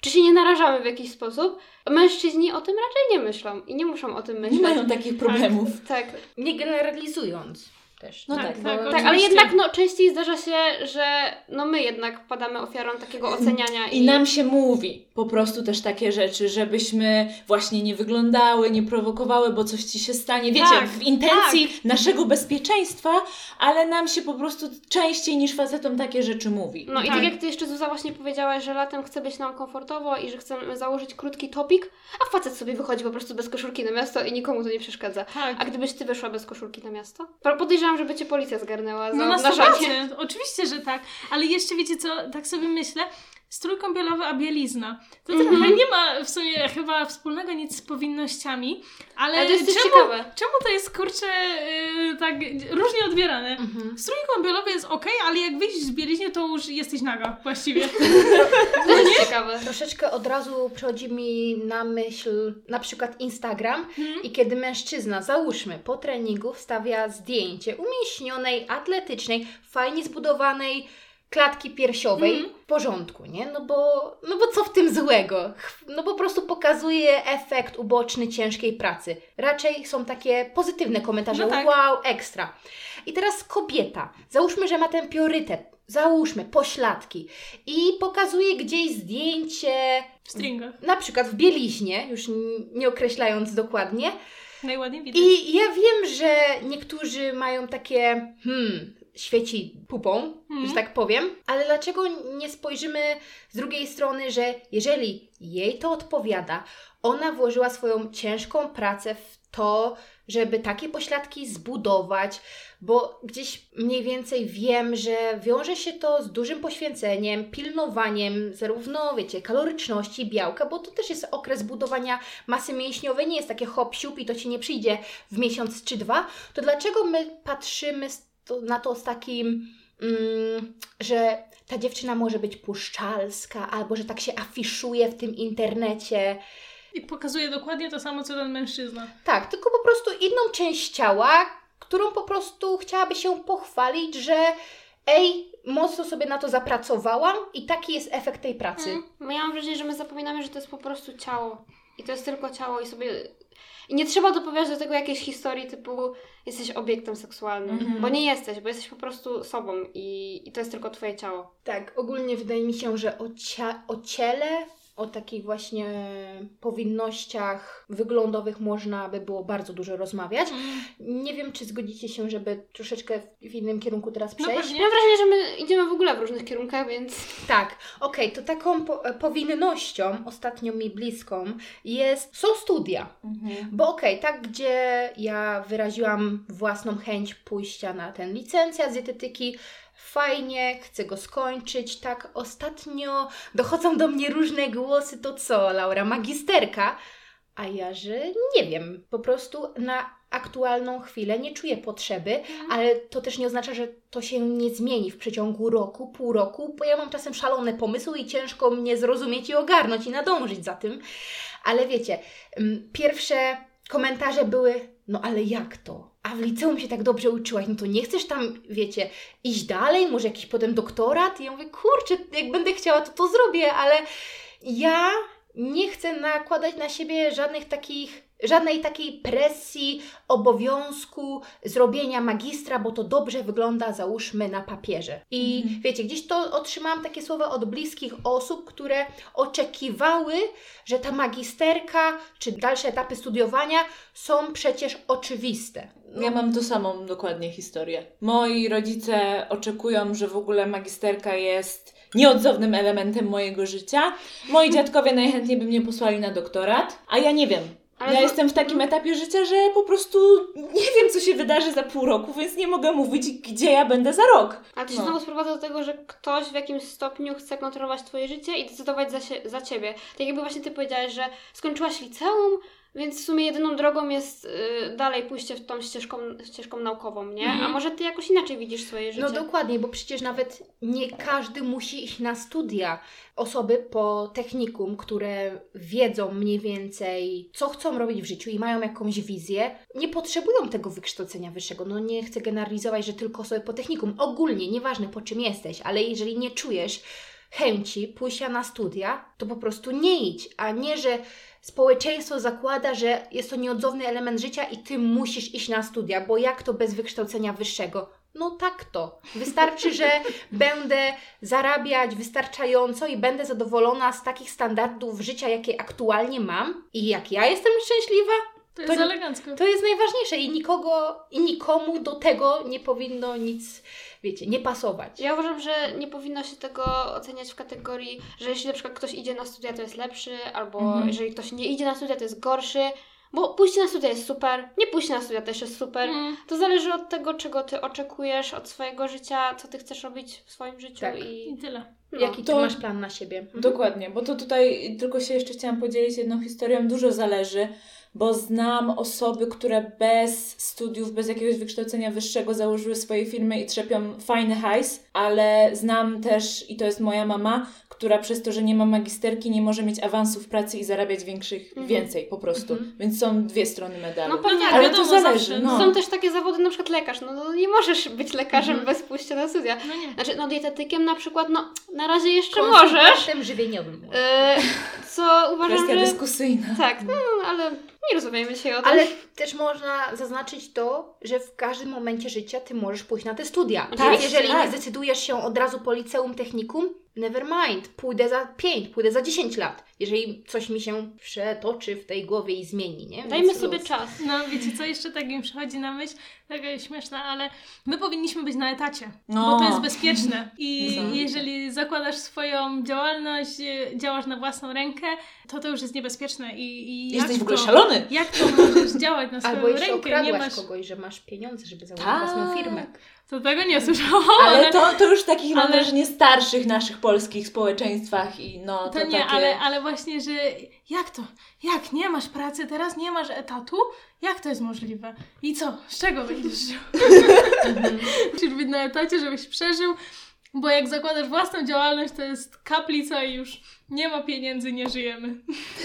czy się nie narażamy w jakiś sposób. Mężczyźni o tym raczej nie myślą i nie muszą o tym Nie myśleć. mają takich problemów. Tak, Nie generalizując też. No Tak, tak, tak, bo- tak, Oczywiście. ale jednak no, częściej zdarza się, że no, my jednak padamy ofiarą takiego oceniania. I nam się mówi po prostu też takie rzeczy, żebyśmy właśnie nie wyglądały, nie prowokowały, bo coś ci się stanie. Wiecie, Tak, w intencji naszego bezpieczeństwa, ale nam się po prostu częściej niż facetom takie rzeczy mówi. No i Tak. tak jak ty jeszcze Zuza właśnie powiedziałaś, że latem chce być nam komfortowo i że chcemy założyć krótki topik, a facet sobie wychodzi po prostu bez koszulki na miasto i nikomu to nie przeszkadza. Tak. A gdybyś ty wyszła bez koszulki na miasto? Po- Podejrzewam, żeby cię policja zgarnęła za No na obnażanie. 100%, oczywiście, że tak. Ale jeszcze wiecie co, tak sobie myślę, strój kąpielowy, a bielizna. To Mhm. trochę nie ma w sumie chyba wspólnego nic z powinnościami, ale, Ale to jest czemu, ciekawe. czemu to jest kurczę yy, tak różnie odbierane? Strój kąpielowy jest ok, ale jak wyjść z bielizny, to już jesteś naga właściwie. [LAUGHS] To jest ciekawe. Troszeczkę od razu przychodzi mi na myśl na przykład Instagram Mhm. i kiedy mężczyzna, załóżmy, po treningu wstawia zdjęcie umieśnionej, atletycznej, fajnie zbudowanej klatki piersiowej Mhm. w porządku, nie? No bo, no bo co w tym złego? No po prostu pokazuje efekt uboczny ciężkiej pracy. Raczej są takie pozytywne komentarze, No tak. wow, ekstra. I teraz kobieta, załóżmy, że ma ten priorytet, załóżmy, pośladki i pokazuje gdzieś zdjęcie W stringach. na przykład w bieliźnie, już nie określając dokładnie. Najładniej widać. I ja wiem, że niektórzy mają takie, hmm, świeci pupą, Mhm. że tak powiem, ale dlaczego nie spojrzymy z drugiej strony, że jeżeli jej to odpowiada, ona włożyła swoją ciężką pracę w to, żeby takie pośladki zbudować, bo gdzieś mniej więcej wiem, że wiąże się to z dużym poświęceniem, pilnowaniem zarówno, wiecie, kaloryczności, białka, bo to też jest okres budowania masy mięśniowej, nie jest takie hop siup i to Ci nie przyjdzie w miesiąc czy dwa, to dlaczego my patrzymy z to, na to z takim, mm, że ta dziewczyna może być puszczalska, albo że tak się afiszuje w tym internecie. I pokazuje dokładnie to samo, co ten mężczyzna. Tak, tylko po prostu inną część ciała, którą po prostu chciałaby się pochwalić, że ej, mocno sobie na to zapracowałam i taki jest efekt tej pracy. Mm. Ja mam wrażenie, że my zapominamy, że to jest po prostu ciało. I to jest tylko ciało i sobie... I nie trzeba dopowiadać do tego jakiejś historii typu jesteś obiektem seksualnym, Mhm. bo nie jesteś, bo jesteś po prostu sobą i, i to jest tylko twoje ciało. Tak, ogólnie wydaje mi się, że o, cia- o ciele, o takich właśnie powinnościach wyglądowych można by było bardzo dużo rozmawiać. Nie wiem, czy zgodzicie się, żeby troszeczkę w innym kierunku teraz No przejść. pewnie. Mam wrażenie, że my idziemy w ogóle w różnych kierunkach, więc Tak, okej, to taką po- e, powinnością, ostatnio mi bliską, jest, są studia. Mhm. Bo okej, tak gdzie ja wyraziłam własną chęć pójścia na ten licencjat z dietetyki, fajnie, chcę go skończyć, tak ostatnio dochodzą do mnie różne głosy, to co, Laura, magisterka? A ja, że nie wiem, po prostu na aktualną chwilę nie czuję potrzeby, ale to też nie oznacza, że to się nie zmieni w przeciągu roku, pół roku, bo ja mam czasem szalone pomysły i ciężko mnie zrozumieć i ogarnąć i nadążyć za tym. Ale wiecie, ym, pierwsze komentarze były, no ale jak to? A w liceum się tak dobrze uczyłaś, no to nie chcesz tam, wiecie, iść dalej, może jakiś potem doktorat? I ja mówię, kurczę, jak będę chciała, to to zrobię, ale ja nie chcę nakładać na siebie żadnych takich, żadnej takiej presji, obowiązku zrobienia magistra, bo to dobrze wygląda, załóżmy, na papierze. I Mhm. wiecie, gdzieś to otrzymałam takie słowa od bliskich osób, które oczekiwały, że ta magisterka czy dalsze etapy studiowania są przecież oczywiste. Ja mam tą samą dokładnie historię. Moi rodzice oczekują, że w ogóle magisterka jest nieodzownym elementem mojego życia. Moi [LAUGHS] dziadkowie najchętniej by mnie posłali na doktorat, a ja nie wiem. Ale ja to- jestem w takim etapie życia, że po prostu nie wiem, co się wydarzy za pół roku, więc nie mogę mówić, gdzie ja będę za rok. Ale to się No. znowu sprowadza do tego, że ktoś w jakimś stopniu chce kontrolować Twoje życie i decydować za, się, za Ciebie. Tak jakby właśnie Ty powiedziałaś, że skończyłaś liceum, więc w sumie jedyną drogą jest y, dalej pójście w tą ścieżką, ścieżką naukową, nie? Mhm. A może Ty jakoś inaczej widzisz swoje życie? No dokładnie, bo przecież nawet nie każdy musi iść na studia. Osoby po technikum, które wiedzą mniej więcej, co chcą robić w życiu i mają jakąś wizję, nie potrzebują tego wykształcenia wyższego. No nie chcę generalizować, że tylko osoby po technikum. Ogólnie, nieważne po czym jesteś, ale jeżeli nie czujesz chęci pójścia na studia, to po prostu nie idź, a nie, że społeczeństwo zakłada, że jest to nieodzowny element życia i ty musisz iść na studia, bo jak to bez wykształcenia wyższego? No tak to. Wystarczy, że [LAUGHS] będę zarabiać wystarczająco i będę zadowolona z takich standardów życia, jakie aktualnie mam i jak ja jestem szczęśliwa, To jest To- elegancko. to jest najważniejsze i nikogo i nikomu do tego nie powinno nic, wiecie, nie pasować. Ja uważam, że nie powinno się tego oceniać w kategorii, że jeśli na przykład ktoś idzie na studia, to jest lepszy, albo Mhm. jeżeli ktoś nie idzie na studia, to jest gorszy. Bo pójście na studia jest super, nie pójście na studia też jest super. Mm. To zależy od tego, czego ty oczekujesz od swojego życia, co ty chcesz robić w swoim życiu Tak. i I tyle. no. Jaki ty To- masz plan na siebie? Mhm. Dokładnie, bo to tutaj tylko się jeszcze chciałam podzielić jedną historią. Dużo zależy, bo znam osoby, które bez studiów, bez jakiegoś wykształcenia wyższego założyły swoje firmy i trzepią fajny hajs, ale znam też, i to jest moja mama, która przez to, że nie ma magisterki, nie może mieć awansu w pracy i zarabiać większych, Mhm. więcej po prostu. Mhm. Więc są dwie strony medalu. No pewnie, tak, ale wiadomo, to zależy. zawsze. No. Są też takie zawody, na przykład lekarz. No, no nie możesz być lekarzem Mhm. bez pójścia na studia. No nie. Znaczy, no dietetykiem na przykład, no na razie jeszcze możesz. Żywieniowym. E, co uważam, Kwestia że... dyskusyjna. Tak, no ale nie rozumiemy się o tym. Ale też można zaznaczyć to, że w każdym momencie życia ty możesz pójść na te studia. Tak, jeżeli tak. nie zdecydujesz się od razu po liceum technikum, never mind, pójdę za 5, pójdę za 10 lat. Jeżeli coś mi się przetoczy w tej głowie i zmieni, nie? Dajmy Więc sobie luz. czas. No wiecie co jeszcze tak mi przychodzi na myśl? Taka śmieszna, ale my powinniśmy być na etacie, No. bo to jest bezpieczne. I [LAUGHS] jeżeli zakładasz swoją działalność, e, działasz na własną rękę, to to już jest niebezpieczne. I, i jak Jesteś w ogóle to, szalony. Jak to możesz działać na swoją Albo jeśli rękę? Nie okradłaś masz... kogoś, że masz pieniądze, żeby założyć Tak. własną firmę. To tego nie słyszałam, Ale to, to już w takich, mam ale- wrażenie, starszych naszych polskich społeczeństwach i no to, To nie, takie... ale, ale właśnie, że jak to? Jak nie masz pracy, teraz nie masz etatu? Jak to jest możliwe? I co? Z czego będziesz żył? [LAUGHS] Musisz być na etacie, żebyś przeżył, bo jak zakładasz własną działalność, to jest kaplica i już nie ma pieniędzy, nie żyjemy.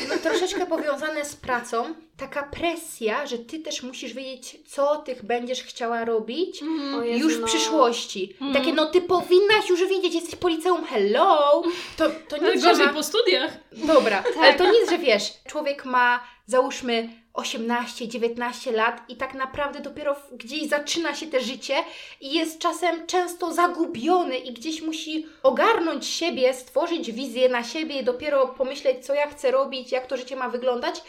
No, troszeczkę powiązane z pracą, taka presja, że ty też musisz wiedzieć, co ty będziesz chciała robić Jezu, już w no. przyszłości. Mm. Takie, no ty powinnaś już wiedzieć, jesteś po liceum, hello! To, to nic, że gorzej ma... po studiach. Dobra, Tak. ale to nic, że wiesz, człowiek ma załóżmy 18-19 lat i tak naprawdę dopiero gdzieś zaczyna się te życie i jest czasem często zagubiony i gdzieś musi ogarnąć siebie, stworzyć wizję na siebie, dopiero pomyśleć, co ja chcę robić, jak to życie ma wyglądać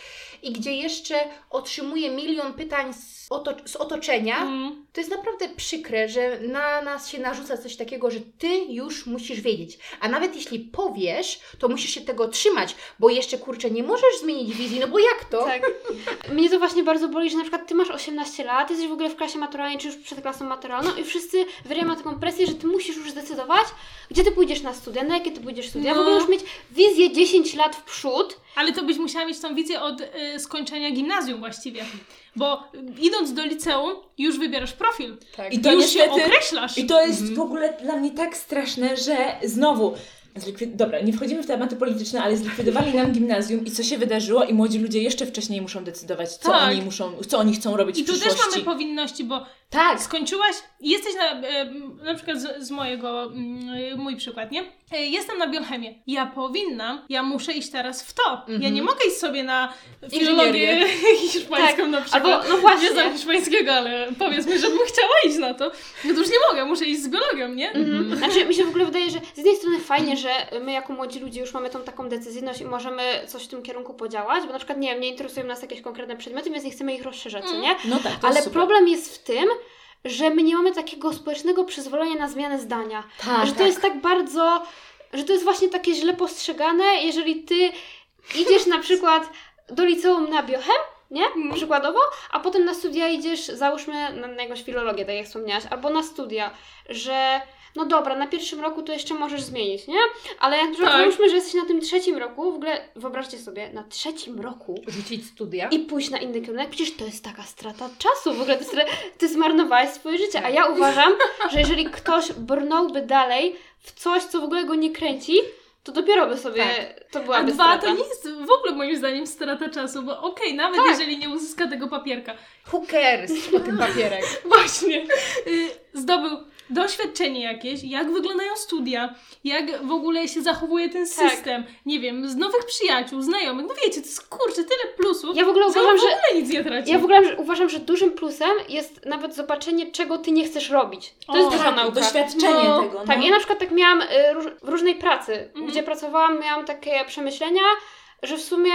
i gdzie jeszcze otrzymuje milion pytań z, z otoczenia, Mm. To jest naprawdę przykre, że na nas się narzuca coś takiego, że ty już musisz wiedzieć. A nawet jeśli powiesz, to musisz się tego trzymać, bo jeszcze kurczę, nie możesz zmienić wizji, no bo jak to? Tak. [LAUGHS] Mnie to właśnie bardzo boli, że na przykład ty masz 18 lat, jesteś w ogóle w klasie maturalnej, czy już przed klasą maturalną i wszyscy wyrają taką presję, że ty musisz już zdecydować, gdzie ty pójdziesz na studia, na jakie ty pójdziesz studia. W No. ogóle już mieć wizję 10 lat w przód. Ale to byś musiała mieć tą wizję od y, skończenia gimnazjum właściwie. Bo idąc do liceum, już wybierasz profil. Tak. I to już się niestety- określasz. I to jest w ogóle dla mnie tak straszne, że znowu. Zlikwid... Dobra, nie wchodzimy w tematy polityczne, ale zlikwidowali nam gimnazjum i co się wydarzyło i młodzi ludzie jeszcze wcześniej muszą decydować, co Tak. oni muszą, co oni chcą robić I w tu też przyszłości. mamy powinności, bo Tak, skończyłaś, jesteś na, na przykład z, z mojego, mm, mój przykład, nie? E, Jestem na biochemię. Ja powinnam, ja muszę iść teraz w to. Ja nie mogę iść sobie na filologię [LAUGHS] hiszpańską na przykład. Albo, no właśnie. Nie znam hiszpańskiego, ale powiedzmy, żebym chciała iść na to. No to już nie mogę, muszę iść z biologią, nie? Mhm. Znaczy, mi się w ogóle wydaje, że z jednej strony fajnie, że my jako młodzi ludzie już mamy tą taką decyzyjność i możemy coś w tym kierunku podziałać, bo na przykład, nie wiem, nie interesują nas jakieś konkretne przedmioty, więc nie chcemy ich rozszerzać, co nie? no tak, Ale super. problem jest w tym, że my nie mamy takiego społecznego przyzwolenia na zmianę zdania. Tak, że to tak. jest tak bardzo, że to jest właśnie takie źle postrzegane, jeżeli ty idziesz na przykład do liceum na biochem, nie? Przykładowo, a potem na studia idziesz, załóżmy na, na jakąś filologię, tak jak wspomniałaś, albo na studia, że no dobra, na pierwszym roku to jeszcze możesz zmienić, nie? Ale jak Tak. załóżmy, że jesteś na tym trzecim roku, w ogóle wyobraźcie sobie, na trzecim roku Rzucić studia. i pójść na inny kierunek, przecież to jest taka strata czasu, w ogóle ty, ty zmarnowałeś swoje życie, a ja uważam, [LAUGHS] że jeżeli ktoś brnąłby dalej w coś, co w ogóle go nie kręci, to dopiero by sobie, to A byłaby dwa, strata. to nie jest w ogóle moim zdaniem strata czasu, bo okej, nawet Tak. jeżeli nie uzyska tego papierka, Who cares o tym papierek? [LAUGHS] Właśnie. Y, Zdobył doświadczenie jakieś, jak wyglądają studia, jak w ogóle się zachowuje ten Tak. system, nie wiem, z nowych przyjaciół, znajomych, no wiecie, to jest kurczę, tyle plusów, Ja w ogóle że uważam, w że ogóle nic nie traci. ja w ogóle uważam, że dużym plusem jest nawet zobaczenie, czego ty nie chcesz robić. To O, jest duża tak, nauka. doświadczenie No, tego. No. Tak, ja na przykład tak miałam y, róż, w różnej pracy, Mhm. gdzie pracowałam, miałam takie przemyślenia, że w sumie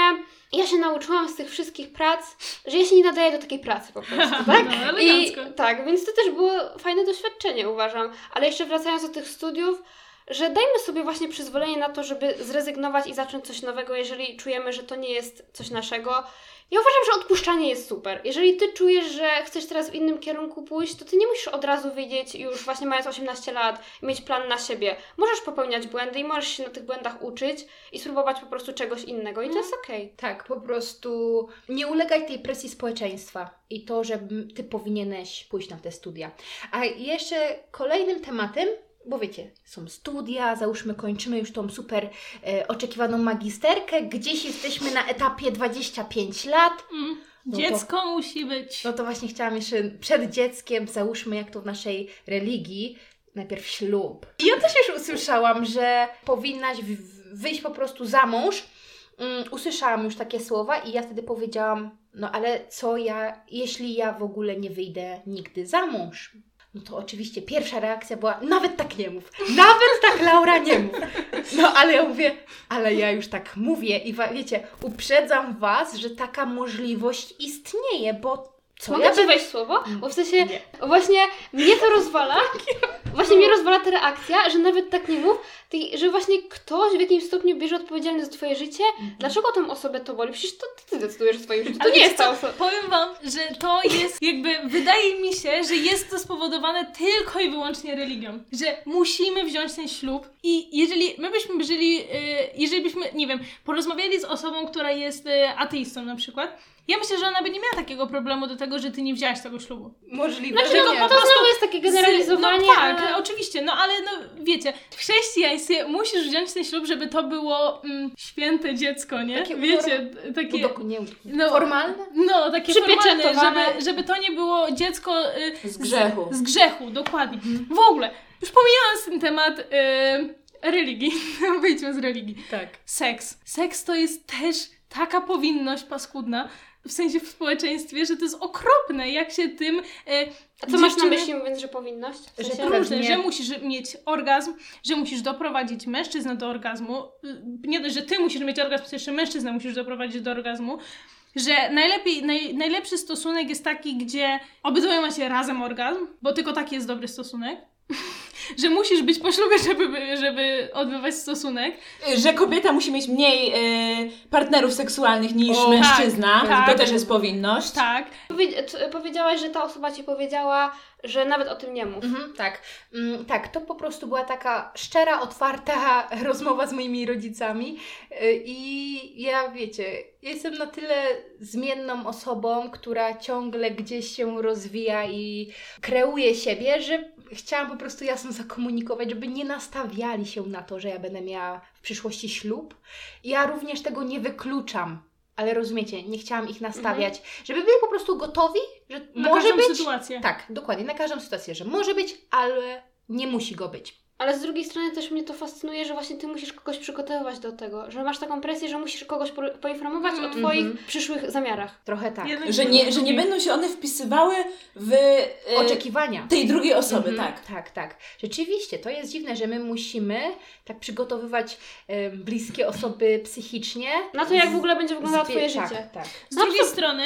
ja się nauczyłam z tych wszystkich prac, że ja się nie nadaję do takiej pracy po prostu, [LAUGHS] tak? No, I tak, więc to też było fajne doświadczenie, uważam. Ale jeszcze wracając do tych studiów, że dajmy sobie właśnie przyzwolenie na to, żeby zrezygnować i zacząć coś nowego, jeżeli czujemy, że to nie jest coś naszego. Ja uważam, że odpuszczanie jest super. Jeżeli ty czujesz, że chcesz teraz w innym kierunku pójść, to ty nie musisz od razu wiedzieć, już właśnie mając 18 lat, i mieć plan na siebie. Możesz popełniać błędy i możesz się na tych błędach uczyć i spróbować po prostu czegoś innego i to jest okej. Tak, po prostu nie ulegaj tej presji społeczeństwa i to, że ty powinieneś pójść na te studia. A jeszcze kolejnym tematem, bo wiecie, są studia, załóżmy kończymy już tą super e, oczekiwaną magisterkę, gdzieś jesteśmy na etapie 25 lat, Mm. No to- Dziecko musi być. no to właśnie chciałam jeszcze przed dzieckiem, załóżmy jak to w naszej religii, najpierw ślub. I ja też już usłyszałam, że powinnaś wyjść po prostu za mąż. Mm, usłyszałam już takie słowa i ja wtedy powiedziałam, no ale co ja, jeśli ja w ogóle nie wyjdę nigdy za mąż? No to oczywiście pierwsza reakcja była, nawet tak nie mów, nawet tak Laura nie mów. No ale ja mówię, ale ja już tak mówię i wiecie, uprzedzam Was, że taka możliwość istnieje, bo co Mogę ja Ci wejść słowo? Bo w sensie Nie. właśnie mnie to rozwala. [LAUGHS] [LAUGHS] Właśnie mnie rozwala ta reakcja, że nawet tak nie mów, że właśnie ktoś w jakimś stopniu bierze odpowiedzialność za Twoje życie. Dlaczego tą osobę to boli? Przecież to ty decydujesz o swoim życiu, to Ale nie jest ta osoba. Powiem Wam, że to jest jakby, wydaje mi się, że jest to spowodowane tylko i wyłącznie religią. Że musimy wziąć ten ślub i jeżeli my byśmy żyli, y, jeżeli byśmy, nie wiem, porozmawiali z osobą, która jest y, ateistą na przykład, ja myślę, że ona by nie miała takiego problemu do tego, że ty nie wziąłeś tego ślubu. Możliwe, Znaczy, że no, nie. to znowu jest takie generalizowanie. No tak, ale... oczywiście, no ale no wiecie, w chrześcijaństwie musisz wziąć ten ślub, żeby to było mm, święte dziecko, nie? Takie wiecie, takie... Udok- nie, No, formalne? No, takie formalne, żeby, żeby to nie było dziecko y, Z grzechu. z grzechu, dokładnie. W ogóle, już pomijając ten temat y, religii, [LAUGHS] wyjdźmy z religii. Tak. Seks. Seks to jest też taka powinność paskudna, w sensie w społeczeństwie, że to jest okropne, jak się tym... Y, A co masz na myśli mówiąc, że powinność? W Że sensie- pewnie- Różne, że musisz mieć orgazm, że musisz doprowadzić mężczyznę do orgazmu. Y, Nie dość, że ty musisz mieć orgazm, to jeszcze mężczyznę musisz doprowadzić do orgazmu. Że najlepiej, naj, najlepszy stosunek jest taki, gdzie obydwoje macie razem orgazm, bo tylko taki jest dobry stosunek. Że musisz być po ślubie, żeby, żeby odbywać stosunek. Że kobieta musi mieć mniej e, partnerów seksualnych niż O, mężczyzna. tak, to tak. też jest powinność. Tak. Powiedziałaś, że ta osoba ci powiedziała, że nawet o tym nie mów. Mhm, tak, mm, tak, to po prostu była taka szczera, otwarta [LAUGHS] rozmowa z moimi rodzicami y, i ja, wiecie, jestem na tyle zmienną osobą, która ciągle gdzieś się rozwija i kreuje siebie, że chciałam po prostu jasno zakomunikować, żeby nie nastawiali się na to, że ja będę miała w przyszłości ślub. Ja również tego nie wykluczam. Ale rozumiecie, nie chciałam ich nastawiać, żeby byli po prostu gotowi, że Na może każdą być. sytuację. Tak, dokładnie, na każdą sytuację, że może być, ale nie musi go być. Ale z drugiej strony też mnie to fascynuje, że właśnie ty musisz kogoś przygotowywać do tego, że masz taką presję, że musisz kogoś po- poinformować o Mhm. twoich przyszłych zamiarach. Trochę tak. Że nie, że nie będą się one wpisywały w e, Oczekiwania. tej drugiej osoby, Mhm, tak. Tak, tak. Rzeczywiście, to jest dziwne, że my musimy tak przygotowywać em, bliskie osoby psychicznie. Na to, jak w ogóle będzie wyglądało Zbie- twoje tak, życie. Tak. Z drugiej strony,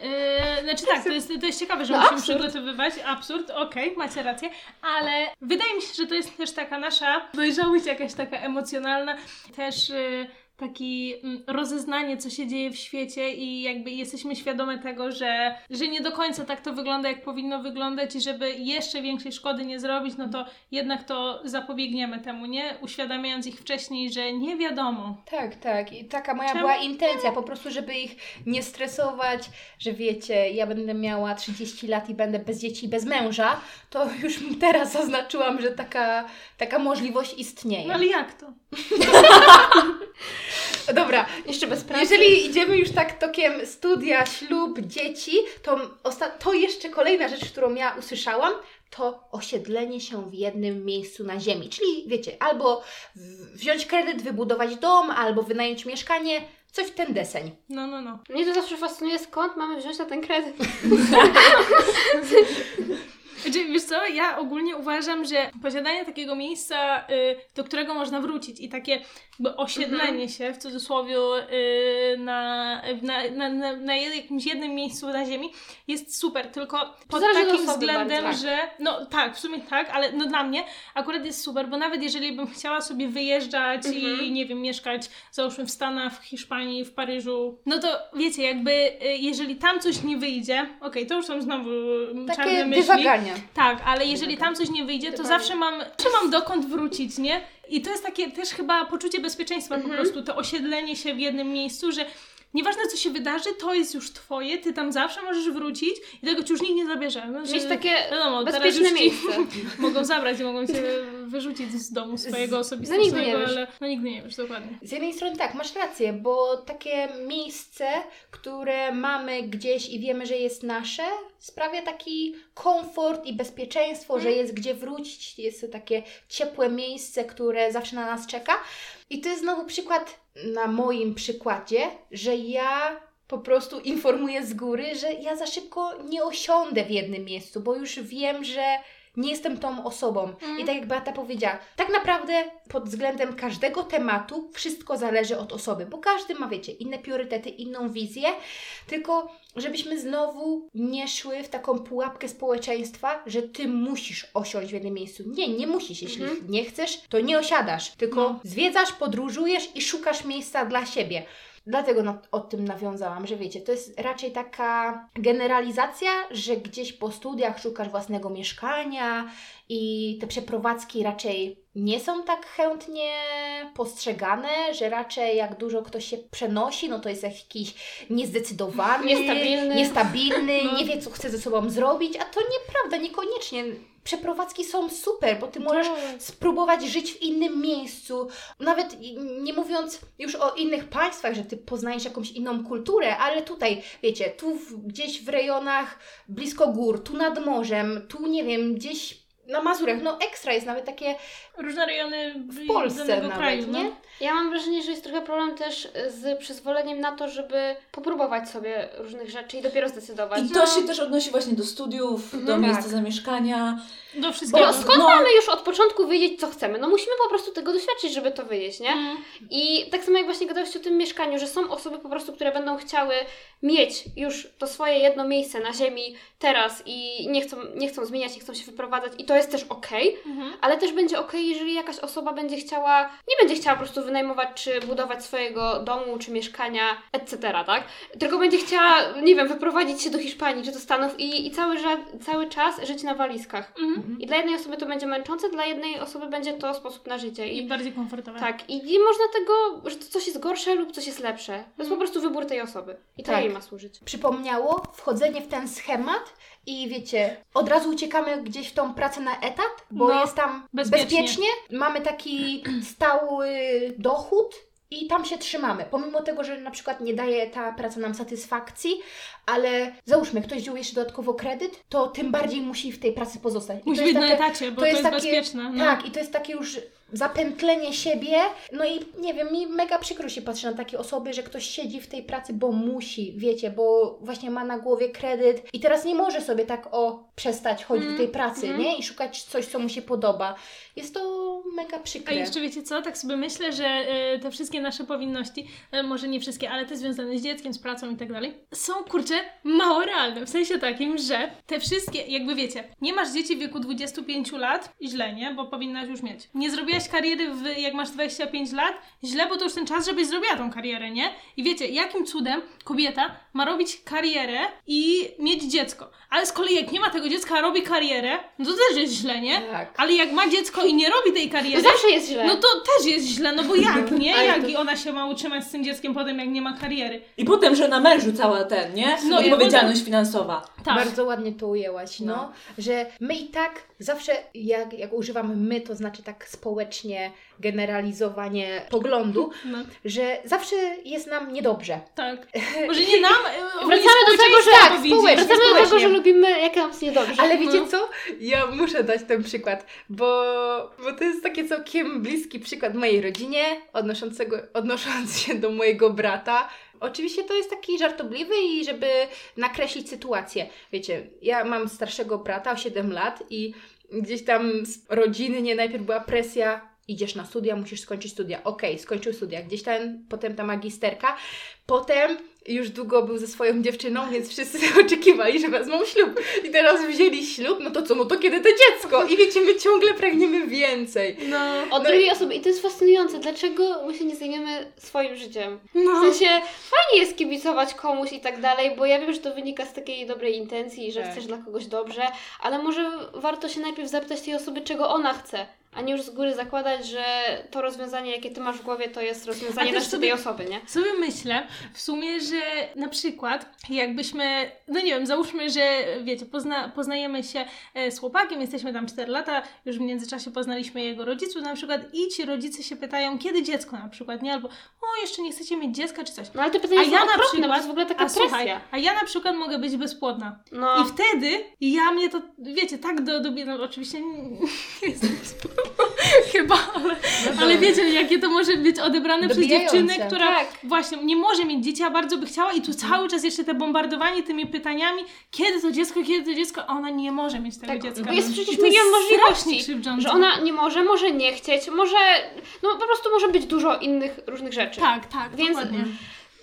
yy, znaczy tak, to jest, to jest ciekawe, że No musimy absurd. przygotowywać, absurd, okej, macie rację, ale wydaje mi się, że to jest też taka nasza dojrzałość jakaś taka emocjonalna, też yy, taki mm, rozeznanie, co się dzieje w świecie i jakby jesteśmy świadome tego, że, że nie do końca tak to wygląda, jak powinno wyglądać i żeby jeszcze większej szkody nie zrobić, no to jednak to zapobiegniemy temu, nie? Uświadamiając ich wcześniej, że nie wiadomo. Tak, tak. I taka moja Czemu? była intencja, po prostu, żeby ich nie stresować, że wiecie, ja będę miała 30 lat i będę bez dzieci bez męża, to już teraz zaznaczyłam, że taka, taka możliwość istnieje. No ale jak to? [LAUGHS] Dobra, Jeszcze bez pracy. Jeżeli idziemy już tak tokiem studia, ślub, dzieci, to, osta- to jeszcze kolejna rzecz, którą ja usłyszałam, to osiedlenie się w jednym miejscu na ziemi. Czyli wiecie, albo wziąć kredyt, wybudować dom, albo wynająć mieszkanie, coś w ten deseń. No, no, no. Mnie to zawsze fascynuje, skąd mamy wziąć na ten kredyt. [LAUGHS] Znaczy, wiesz co, ja ogólnie uważam, że posiadanie takiego miejsca, y, do którego można wrócić i takie jakby osiedlenie się, w cudzysłowie, y, na, na, na, na, jakimś jednym miejscu na ziemi jest super, tylko pod takim względem, bardzo. że no tak, w sumie tak, ale no dla mnie akurat jest super, bo nawet jeżeli bym chciała sobie wyjeżdżać i nie wiem, mieszkać załóżmy w Stanach, w Hiszpanii, w Paryżu, no to wiecie, jakby y, jeżeli tam coś nie wyjdzie, okej, to już są znowu czarne Takie myśli. Tak, ale jeżeli tam coś nie wyjdzie, to zawsze mam, czy mam dokąd wrócić, nie? I to jest takie też chyba poczucie bezpieczeństwa po prostu, to osiedlenie się w jednym miejscu, że nieważne co się wydarzy, to jest już twoje, ty tam zawsze możesz wrócić i tego ci już nikt nie zabierze. No, Mieć że- takie wiadomo, bezpieczne miejsce. [LAUGHS] Mogą zabrać i mogą cię wyrzucić z domu swojego osobistego, No nigdy nie wiesz. ale no nigdy nie wiesz, dokładnie. Z jednej strony tak, masz rację, bo takie miejsce, które mamy gdzieś i wiemy, że jest nasze, sprawia taki komfort i bezpieczeństwo, że jest gdzie wrócić, jest to takie ciepłe miejsce, które zawsze na nas czeka. I to jest znowu przykład na moim przykładzie, że ja po prostu informuję z góry, że ja za szybko nie osiądę w jednym miejscu, bo już wiem, że nie jestem tą osobą. I tak jak Beata powiedziała, tak naprawdę pod względem każdego tematu wszystko zależy od osoby, bo każdy ma, wiecie, inne priorytety, inną wizję, tylko żebyśmy znowu nie szły w taką pułapkę społeczeństwa, że ty musisz osiąść w jednym miejscu. Nie, nie musisz. Jeśli nie chcesz, to nie osiadasz, tylko No. zwiedzasz, podróżujesz i szukasz miejsca dla siebie. Dlatego na, o tym nawiązałam, że wiecie, to jest raczej taka generalizacja, że gdzieś po studiach szukasz własnego mieszkania i te przeprowadzki raczej nie są tak chętnie postrzegane, że raczej jak dużo ktoś się przenosi, no to jest jakiś niezdecydowany, Niestabilny. niestabilny No. nie wie co chce ze sobą zrobić, a to nieprawda, niekoniecznie. Przeprowadzki są super, bo ty możesz spróbować żyć w innym miejscu. Nawet nie mówiąc już o innych państwach, że ty poznajesz jakąś inną kulturę, ale tutaj, wiecie, tu w, gdzieś w rejonach blisko gór, tu nad morzem, tu nie wiem, gdzieś na Mazurach, no ekstra jest nawet takie Różne rejony w Polsce nawet, kraju, nie? no. Ja mam wrażenie, że jest trochę problem też z przyzwoleniem na to, żeby popróbować sobie różnych rzeczy i dopiero zdecydować. I to się też odnosi właśnie do studiów, do Mhm. miejsca Tak. zamieszkania. Do wszystkiego. Bo skąd No. mamy już od początku wiedzieć, co chcemy? No musimy po prostu tego doświadczyć, żeby to wiedzieć, nie? Mm. I tak samo jak właśnie gadałeś o tym mieszkaniu, że są osoby po prostu, które będą chciały mieć już to swoje jedno miejsce na ziemi teraz i nie chcą, nie chcą zmieniać, nie chcą się wyprowadzać i to jest też okej, Mhm. ale też będzie okej, jeżeli jakaś osoba będzie chciała, nie będzie chciała po prostu wynajmować czy budować swojego domu czy mieszkania, etc., tak? Tylko będzie chciała, nie wiem, wyprowadzić się do Hiszpanii czy do Stanów i, i cały, ża- cały czas żyć na walizkach. Mhm. I dla jednej osoby to będzie męczące, dla jednej osoby będzie to sposób na życie. I I bardziej komfortowe. tak, i nie można tego, że to coś jest gorsze lub coś jest lepsze. To jest po prostu wybór tej osoby. I to Tak. jej ma służyć. Przypomniało wchodzenie w ten schemat i wiecie, od razu uciekamy gdzieś w tą pracę na etat, bo No, jest tam bezpiecznie. bezpiecznie. Mamy taki stały dochód i tam się trzymamy. Pomimo tego, że na przykład nie daje ta praca nam satysfakcji, ale załóżmy, ktoś wziął jeszcze dodatkowo kredyt, to tym bardziej musi w tej pracy pozostać. I to Musi jest być na takie- etacie, bo to jest, bezpieczne. No. Tak, i to jest takie już zapętlenie siebie. No i nie wiem, mi mega przykro się patrzy na takie osoby, że ktoś siedzi w tej pracy, bo musi, wiecie, bo właśnie ma na głowie kredyt i teraz nie może sobie tak o przestać chodzić Mm, do tej pracy, mm. nie? I szukać coś, co mu się podoba. Jest to mega A przykre. jeszcze wiecie co, tak sobie myślę, że e, te wszystkie nasze powinności, e, może nie wszystkie, ale te związane z dzieckiem, z pracą i tak dalej, są kurczę mało realne. W sensie takim, że te wszystkie, jakby wiecie, nie masz dzieci w wieku 25 lat, źle, nie? Bo powinnaś już mieć. Nie zrobiłaś kariery w, jak masz 25 lat, źle, bo to już ten czas, żebyś zrobiła tą karierę, nie? I wiecie, jakim cudem kobieta ma robić karierę i mieć dziecko. Ale z kolei jak nie ma tego dziecka, a robi karierę, no to też jest źle, nie? Tak. Ale jak ma dziecko i nie robi tej To kariery, zawsze jest źle. no to też jest źle, no bo jak, [LAUGHS] nie? Jak to- i ona się ma utrzymać z tym dzieckiem potem, jak nie ma kariery. I potem, że na mężu cała ten, nie? No i Odpowiedzialność finansowa. Tak. Bardzo ładnie to ujęłaś, no. No. Że my i tak zawsze, jak, jak używamy my, to znaczy tak społecznie generalizowanie poglądu, [LAUGHS] No, że zawsze jest nam niedobrze. tak. [LAUGHS] Może nie nam, e, ogólnie Wracamy do tego, że- tak, społecznie. Wracamy do tego, społecznie. że lubimy, jak nam jest niedobrze. Ale wiecie No. co? Ja muszę dać ten przykład, bo, bo to jest taki całkiem bliski przykład mojej rodzinie, odnoszącego, odnosząc się do mojego brata. Oczywiście to jest taki żartobliwy i żeby nakreślić sytuację. Wiecie, ja mam starszego brata o 7 lat i gdzieś tam rodzinnie najpierw była presja idziesz na studia, musisz skończyć studia. Okej, skończył studia. Gdzieś tam, potem ta magisterka. Potem już długo był ze swoją dziewczyną, więc wszyscy [LAUGHS] oczekiwali, że wezmą ślub. I teraz wzięli ślub, no to co, no to kiedy to dziecko? I wiecie, my ciągle pragniemy więcej. No, Od No drugiej osoby. I to jest fascynujące. Dlaczego my się nie zajmiemy swoim życiem? W no. sensie fajnie jest kibicować komuś i tak dalej, bo ja wiem, że to wynika z takiej dobrej intencji, że Tak. chcesz dla kogoś dobrze, ale może warto się najpierw zapytać tej osoby, czego ona chce, a nie już z góry zakładać, że to rozwiązanie, jakie ty masz w głowie, to jest rozwiązanie dla tej osoby, nie? Sobie myślę w sumie, że na przykład jakbyśmy, no nie wiem, załóżmy, że wiecie, pozna, poznajemy się e, z chłopakiem, jesteśmy tam 4 lata, już w międzyczasie poznaliśmy jego rodziców na przykład i ci rodzice się pytają, kiedy dziecko na przykład, nie? Albo, o, jeszcze nie chcecie mieć dziecka czy coś. No ale te pytania A ja na okropne, przykład, to jest w ogóle taka a presja. słuchaj, a ja na przykład mogę być bezpłodna. No. I wtedy ja mnie to, wiecie, tak do, do no oczywiście nie, nie jestem [LAUGHS] chyba, ale, ale wiecie, jakie to może być odebrane przez dziewczynę, która Tak. właśnie nie może mieć dzieci, a bardzo by chciała i tu cały czas jeszcze te bombardowanie tymi pytaniami, kiedy to dziecko, kiedy to dziecko, a ona nie może mieć tego Tak, dziecka. bo jest przecież milion możliwości. Że ona nie może, może nie chcieć, może. No po prostu może być dużo innych różnych rzeczy. Tak, tak, Więc- dokładnie.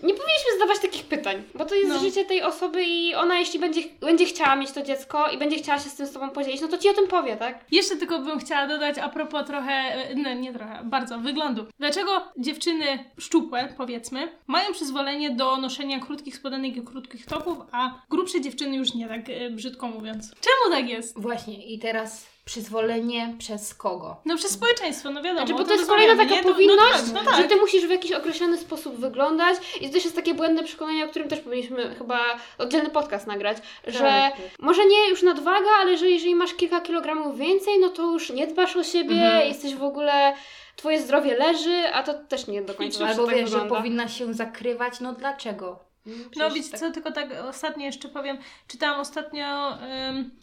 Nie powinniśmy zadawać takich pytań, bo to jest No. życie tej osoby i ona, jeśli będzie, będzie chciała mieć to dziecko i będzie chciała się z tym z tobą podzielić, no to ci o tym powie, tak? Jeszcze tylko bym chciała dodać a propos trochę, no nie trochę, bardzo wyglądu. Dlaczego dziewczyny szczupłe, powiedzmy, mają przyzwolenie do noszenia krótkich spodenek i krótkich topów, a grubsze dziewczyny już nie, tak e, brzydko mówiąc. Czemu tak jest? Właśnie, i teraz przyzwolenie przez kogo? No przez społeczeństwo, no wiadomo. Znaczy, bo to tym jest kolejna taka nie? To- powinność, no tak, no tak. że ty musisz w jakiś określony sposób wyglądać i to też jest takie błędne przekonanie, o którym też powinniśmy chyba oddzielny podcast nagrać, że Tak. może nie już nadwaga, ale że jeżeli masz kilka kilogramów więcej, no to już nie dbasz o siebie, Mhm. jesteś w ogóle, twoje zdrowie leży, a to też nie do końca Albo tak wiesz, że powinna się zakrywać, no dlaczego? No Przecież wiecie tak- co, tylko tak ostatnio jeszcze powiem, czytałam ostatnio,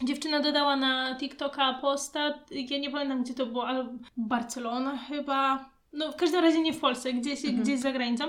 dziewczyna dodała na TikToka posta, ja nie pamiętam gdzie to było, ale Barcelona chyba, no w każdym razie nie w Polsce, gdzieś, Mhm. gdzieś za granicą,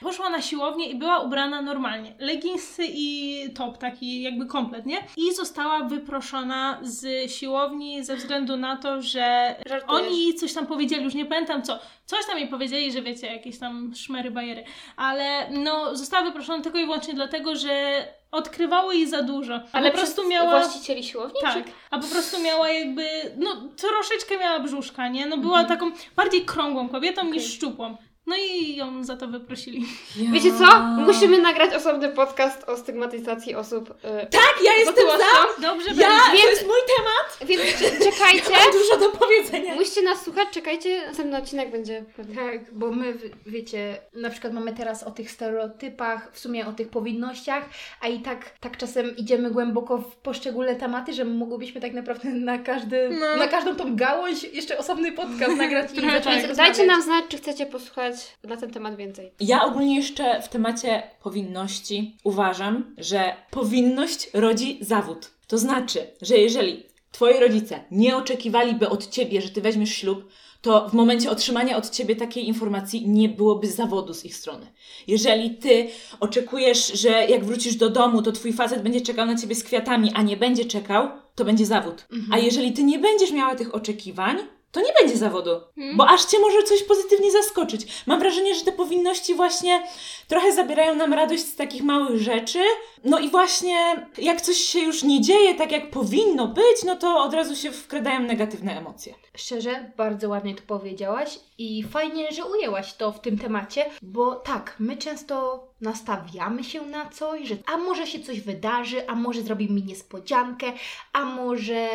poszła na siłownię i była ubrana normalnie. Leginsy i top, taki jakby komplet, nie? I została wyproszona z siłowni ze względu na to, że Żartujesz. oni coś tam powiedzieli, już nie pamiętam co. Coś tam jej powiedzieli, że wiecie, jakieś tam szmery, bajery. Ale no, została wyproszona tylko i wyłącznie dlatego, że odkrywało jej za dużo. A Ale po prostu miała... właścicieli siłowni? Tak, Czy... a po prostu miała jakby, no troszeczkę miała brzuszka, nie? No była taką bardziej krągłą kobietą niż szczupłą. No i ją za to wyprosili. Ja. Wiecie co? Musimy nagrać osobny podcast o stygmatyzacji osób. Yy, Tak, ja jestem za! Dobrze Ja, będzie. to jest mój temat! Więc cze- czekajcie. [LAUGHS] Mam dużo do powiedzenia. Musicie nas słuchać, czekajcie. Następny odcinek będzie. Tak, bo my, wiecie, na przykład mamy teraz o tych stereotypach, w sumie o tych powinnościach, a i tak, tak czasem idziemy głęboko w poszczególne tematy, że mogłybyśmy tak naprawdę na, każdy, No. na każdą tą gałąź jeszcze osobny podcast nagrać i zacząć tak. Więc dajcie nam znać, czy chcecie posłuchać na ten temat więcej. Ja ogólnie jeszcze w temacie powinności uważam, że powinność rodzi zawód. To znaczy, że jeżeli twoi rodzice nie oczekiwaliby od ciebie, że ty weźmiesz ślub, to w momencie otrzymania od ciebie takiej informacji nie byłoby zawodu z ich strony. Jeżeli ty oczekujesz, że jak wrócisz do domu, to twój facet będzie czekał na ciebie z kwiatami, a nie będzie czekał, to będzie zawód. A jeżeli ty nie będziesz miała tych oczekiwań, to nie będzie zawodu, bo aż cię może coś pozytywnie zaskoczyć. Mam wrażenie, że te powinności właśnie trochę zabierają nam radość z takich małych rzeczy. No i właśnie jak coś się już nie dzieje tak, jak powinno być, no to od razu się wkradają negatywne emocje. Szczerze, bardzo ładnie to powiedziałaś i fajnie, że ujęłaś to w tym temacie, bo tak, my często nastawiamy się na coś, że a może się coś wydarzy, a może zrobi mi niespodziankę, a może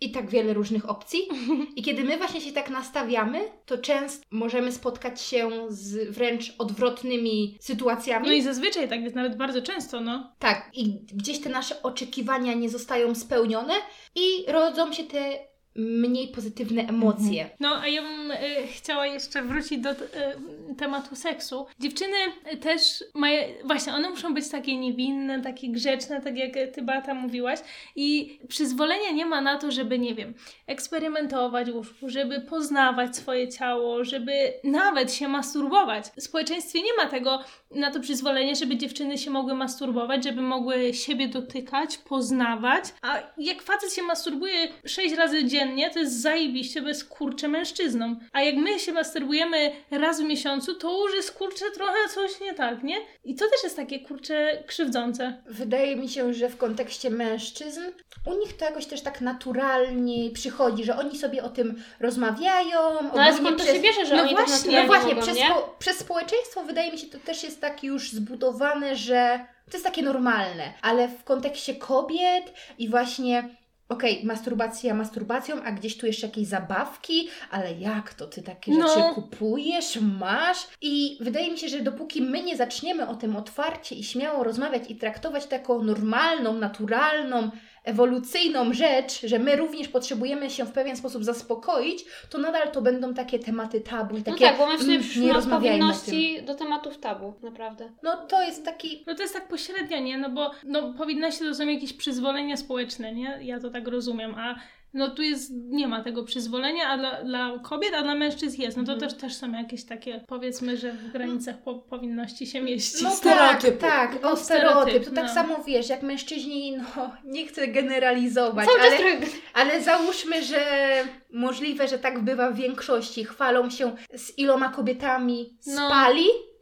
i tak wiele różnych opcji. [LAUGHS] I kiedy my właśnie się tak nastawiamy, to często możemy spotkać się z wręcz odwrotnymi sytuacjami. No i zazwyczaj tak jest nawet bardzo często, no. Tak, i gdzieś te nasze oczekiwania nie zostają spełnione i rodzą się te mniej pozytywne emocje. No, a ja bym y, chciała jeszcze wrócić do y, tematu seksu. Dziewczyny też mają, właśnie, one muszą być takie niewinne, takie grzeczne, tak jak ty, Bata, mówiłaś. I przyzwolenia nie ma na to, żeby, nie wiem, eksperymentować łóżku, żeby poznawać swoje ciało, żeby nawet się masturbować. W społeczeństwie nie ma tego, na to przyzwolenia, żeby dziewczyny się mogły masturbować, żeby mogły siebie dotykać, poznawać. A jak facet się masturbuje sześć razy dziennie, to jest zajebiście, bo jest kurczę mężczyzną. A jak my się masturbujemy raz w miesiącu, to już jest kurczę trochę coś nie tak, nie? I to też jest takie kurczę krzywdzące. Wydaje mi się, że w kontekście mężczyzn u nich to jakoś też tak naturalnie przychodzi, że oni sobie o tym rozmawiają. No ale skąd to przez- się bierze, że no oni właśnie, tak No właśnie, mogą, przez, spo, przez społeczeństwo wydaje mi się to też jest tak już zbudowane, że to jest takie normalne, ale w kontekście kobiet i właśnie okej, masturbacja masturbacją, a gdzieś tu jeszcze jakieś zabawki, ale jak to ty takie No. rzeczy kupujesz, masz? I wydaje mi się, że dopóki my nie zaczniemy o tym otwarcie i śmiało rozmawiać i traktować to jako normalną, naturalną, ewolucyjną rzecz, że my również potrzebujemy się w pewien sposób zaspokoić, to nadal to będą takie tematy tabu i No takie tak, bo my w sumie mm, przyszliśmy od rozmawiajmy o tym. powinności do tematów tabu, naprawdę. No to jest taki No to jest tak pośrednio, nie? No bo no, powinności to są jakieś przyzwolenia społeczne, nie? Ja to tak rozumiem, a no tu jest, nie ma tego przyzwolenia, a dla, dla kobiet, a dla mężczyzn jest. No to Mhm. też, też są jakieś takie, powiedzmy, że w granicach po, powinności się mieścić. No Stereotypu. tak, tak, o No, stereotyp. stereotyp, To tak no. samo wiesz, jak mężczyźni, no nie chcę generalizować, Cały ale, trochę... ale załóżmy, że możliwe, że tak bywa w większości. Chwalą się z iloma kobietami No.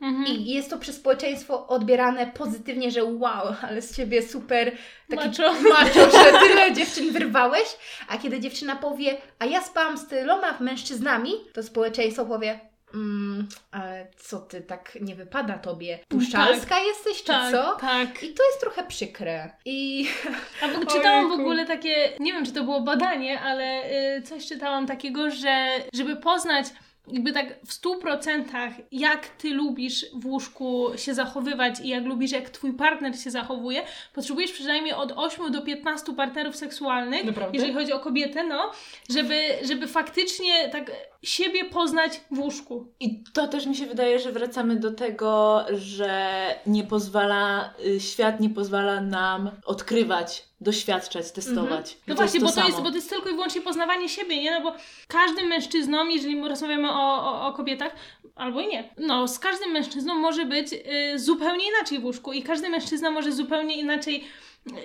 Mhm. i jest to przez społeczeństwo odbierane pozytywnie, że wow, ale z ciebie super taki Macho. [LAUGHS] macho że tyle dziewczyn wyrwałeś. A kiedy dziewczyna powie, a ja spałam z tyloma mężczyznami, to społeczeństwo powie, mm, ale co ty, tak nie wypada tobie? Puszczalska jesteś, czy tak, co? tak. I to jest trochę przykre. I [LAUGHS] A w, czytałam w ogóle takie, nie wiem czy to było badanie, ale y, coś czytałam takiego, że żeby poznać jakby tak w stu procentach jak ty lubisz w łóżku się zachowywać i jak lubisz jak twój partner się zachowuje, potrzebujesz przynajmniej od 8 do 15 partnerów seksualnych, Naprawdę? jeżeli chodzi o kobietę, no, żeby, żeby faktycznie tak siebie poznać w łóżku. I to też mi się wydaje, że wracamy do tego, że nie pozwala, y, świat nie pozwala nam odkrywać, doświadczać, testować. I No to właśnie, bo to, samo. jest, bo to jest tylko i wyłącznie poznawanie siebie, nie? No bo każdym mężczyzną, jeżeli rozmawiamy o, o, o kobietach, albo i nie, no z każdym mężczyzną może być y, zupełnie inaczej w łóżku i każdy mężczyzna może zupełnie inaczej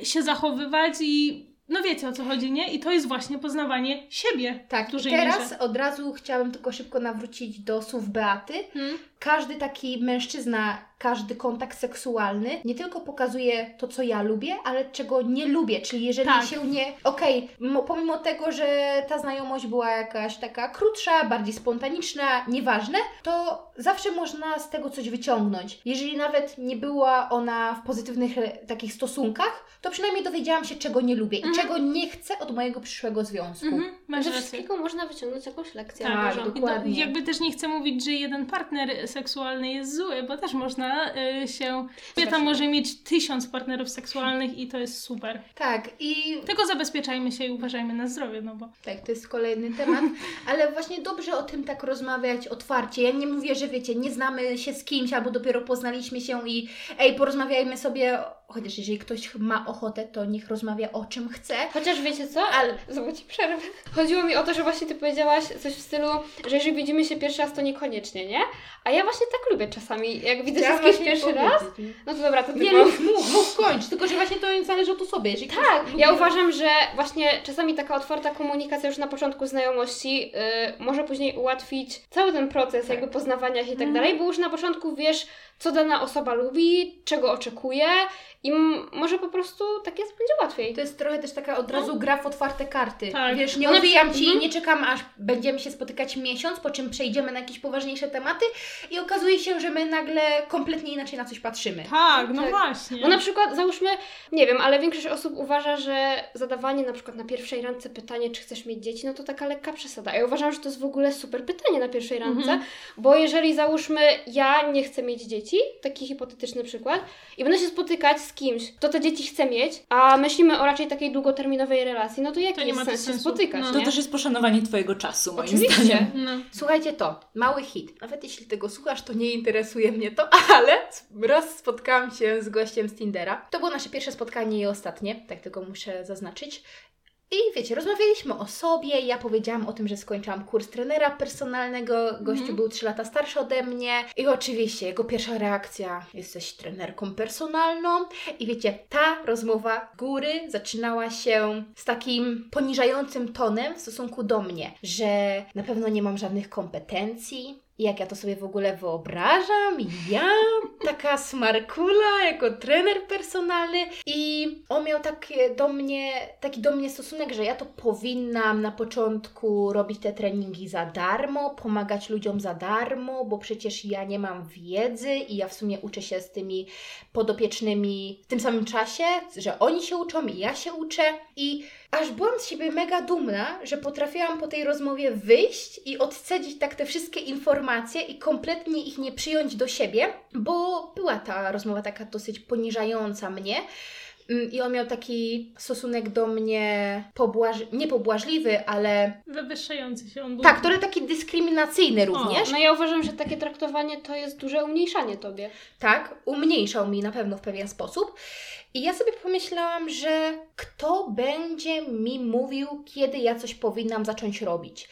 y, się zachowywać i no wiecie o co chodzi, nie? I to jest właśnie poznawanie siebie Tak, teraz od razu chciałabym tylko szybko nawrócić do słów Beaty. Hmm? Każdy taki mężczyzna, każdy kontakt seksualny nie tylko pokazuje to, co ja lubię, ale czego nie lubię. Czyli jeżeli Tak. się nie. Okej, mo- pomimo tego, że ta znajomość była jakaś taka krótsza, bardziej spontaniczna, nieważne, to zawsze można z tego coś wyciągnąć. Jeżeli nawet nie była ona w pozytywnych re- takich stosunkach, to przynajmniej dowiedziałam się, czego nie lubię Mhm. i czego nie chcę od mojego przyszłego związku. Mhm, masz Ze rację. wszystkiego można wyciągnąć jakąś lekcję. Tak, uważam. dokładnie. I No, jakby też nie chcę mówić, że jeden partner seksualny jest zły, bo też można y, się. Kobieta może mieć tysiąc partnerów seksualnych i to jest super. Tak, i Tylko zabezpieczajmy się i uważajmy na zdrowie, no bo. Tak, to jest kolejny temat, [LAUGHS] ale właśnie dobrze o tym tak rozmawiać otwarcie. Ja nie mówię, że wiecie, nie znamy się z kimś albo dopiero poznaliśmy się i ej, porozmawiajmy sobie, chociaż jeżeli ktoś ma ochotę, to niech rozmawia o czym chce. Chociaż wiecie co, ale znowu ci przerwę. Chodziło mi o to, że właśnie ty powiedziałaś coś w stylu, że jeżeli widzimy się pierwszy raz, to niekoniecznie, nie? A ja właśnie tak lubię czasami. Jak widzę się z kimś pierwszy raz, no to dobra, to Nie, tylko... mów, mów, mów, kończ, tylko że właśnie to zależy od osoby. Jeżeli Tak, lubi- ja uważam, że właśnie czasami taka otwarta komunikacja już na początku znajomości y, może później ułatwić cały ten proces jakby poznawania się i tak dalej, bo już na początku wiesz, co dana osoba lubi, czego oczekuje i może po prostu tak jest, będzie łatwiej. To jest trochę też taka od razu gra w otwarte karty. Tak. Wiesz, nie No na odbijam Ci, mhm. nie czekam aż będziemy się spotykać miesiąc, po czym przejdziemy na jakieś poważniejsze tematy i okazuje się, że my nagle kompletnie inaczej na coś patrzymy. Tak, no Tak. właśnie. Bo na przykład, załóżmy, nie wiem, ale większość osób uważa, że zadawanie na przykład na pierwszej randce pytanie, czy chcesz mieć dzieci, no to taka lekka przesada. Ja uważam, że to jest w ogóle super pytanie na pierwszej randce, Mhm. bo jeżeli załóżmy, ja nie chcę mieć dzieci, taki hipotetyczny przykład, i będę się spotykać z kimś, kto te dzieci chce mieć, a myślimy o raczej takiej długoterminowej relacji, no to jaki To nie jest sens się sensu. spotykać, No. To też jest poszanowanie Twojego czasu, moim Oczywiście. zdaniem. No. Słuchajcie to, mały hit. Nawet jeśli tego słuchasz, to nie interesuje mnie to, [LAUGHS] ale raz spotkałam się z gościem z Tindera. To było nasze pierwsze spotkanie i ostatnie, tak tylko muszę zaznaczyć. I wiecie, rozmawialiśmy o sobie, ja powiedziałam o tym, że skończyłam kurs trenera personalnego, gościu Mhm. był 3 lata starszy ode mnie i oczywiście jego pierwsza reakcja, jesteś trenerką personalną i wiecie, ta rozmowa z góry zaczynała się z takim poniżającym tonem w stosunku do mnie, że na pewno nie mam żadnych kompetencji, i jak ja to sobie w ogóle wyobrażam, ja, taka smarkula jako trener personalny i on miał takie do mnie, taki do mnie stosunek, że ja to powinnam na początku robić te treningi za darmo, pomagać ludziom za darmo, bo przecież ja nie mam wiedzy i ja w sumie uczę się z tymi podopiecznymi w tym samym czasie, że oni się uczą i ja się uczę. I aż byłam z siebie mega dumna, że potrafiłam po tej rozmowie wyjść i odcedzić tak te wszystkie informacje i kompletnie ich nie przyjąć do siebie, bo była ta rozmowa taka dosyć poniżająca mnie. Mm, I on miał taki stosunek do mnie pobłaż... nie pobłażliwy, ale Wywyższający się on był. tak, trochę taki dyskryminacyjny również. No ja uważam, że takie traktowanie to jest duże umniejszanie tobie. tak, umniejszał mi na pewno w pewien sposób. I ja sobie pomyślałam, że kto będzie mi mówił, kiedy ja coś powinnam zacząć robić.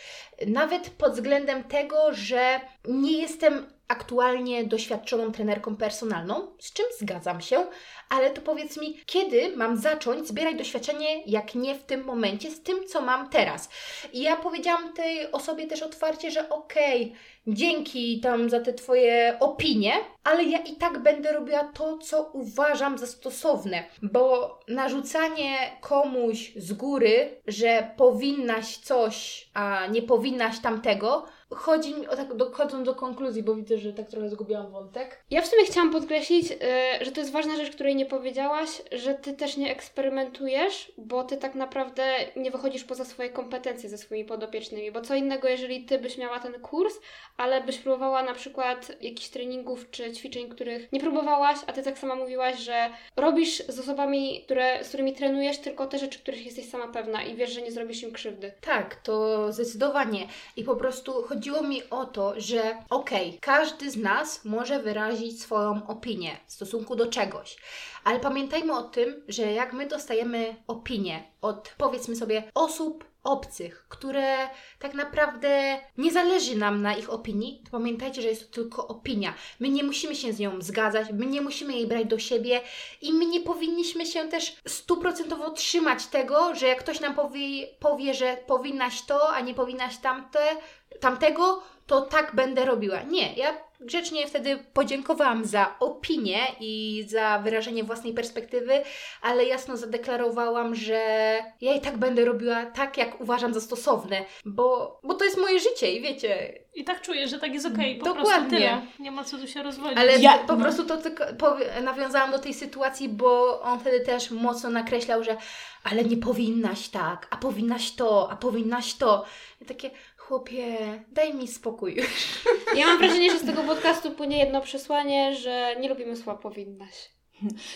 Nawet pod względem tego, że nie jestem aktualnie doświadczoną trenerką personalną, z czym zgadzam się, ale to powiedz mi, kiedy mam zacząć zbierać doświadczenie, jak nie w tym momencie, z tym, co mam teraz. I ja powiedziałam tej osobie też otwarcie, że okej, dzięki tam za te Twoje opinie, ale ja i tak będę robiła to, co uważam za stosowne, bo narzucanie komuś z góry, że powinnaś coś, a nie powinnaś tamtego, chodzi mi o tak, dochodząc do konkluzji, bo widzę, że tak trochę zgubiłam wątek. Ja w sumie chciałam podkreślić, y, że to jest ważna rzecz, której nie powiedziałaś, że ty też nie eksperymentujesz, bo ty tak naprawdę nie wychodzisz poza swoje kompetencje ze swoimi podopiecznymi. Bo co innego, jeżeli ty byś miała ten kurs, ale byś próbowała na przykład jakichś treningów czy ćwiczeń, których nie próbowałaś, a ty tak sama mówiłaś, że robisz z osobami, które, z którymi trenujesz, tylko te rzeczy, których jesteś sama pewna i wiesz, że nie zrobisz im krzywdy. Tak, to zdecydowanie. I po prostu chodziło mi o to, że okej, każdy z nas może wyrazić swoją opinię w stosunku do czegoś, ale pamiętajmy o tym, że jak my dostajemy opinię od powiedzmy sobie osób obcych, które tak naprawdę nie zależy nam na ich opinii, to pamiętajcie, że jest to tylko opinia. My nie musimy się z nią zgadzać, my nie musimy jej brać do siebie i my nie powinniśmy się też stuprocentowo trzymać tego, że jak ktoś nam powie, powie, że powinnaś to, a nie powinnaś tamte, tamtego, to tak będę robiła. Nie, ja grzecznie wtedy podziękowałam za opinię i za wyrażenie własnej perspektywy, ale jasno zadeklarowałam, że ja i tak będę robiła tak, jak uważam za stosowne, bo, bo to jest moje życie i wiecie, I tak czuję, że tak jest okej, po Dokładnie. prostu tyle. Nie ma co tu się rozwodzić. Ale Ja- po no. prostu to tylko nawiązałam do tej sytuacji, bo on wtedy też mocno nakreślał, że ale nie powinnaś tak, a powinnaś to, a powinnaś to. I takie, chłopie, daj mi spokój. Ja mam wrażenie, że z tego podcastu płynie jedno przesłanie, że nie lubimy słowa powinnaś.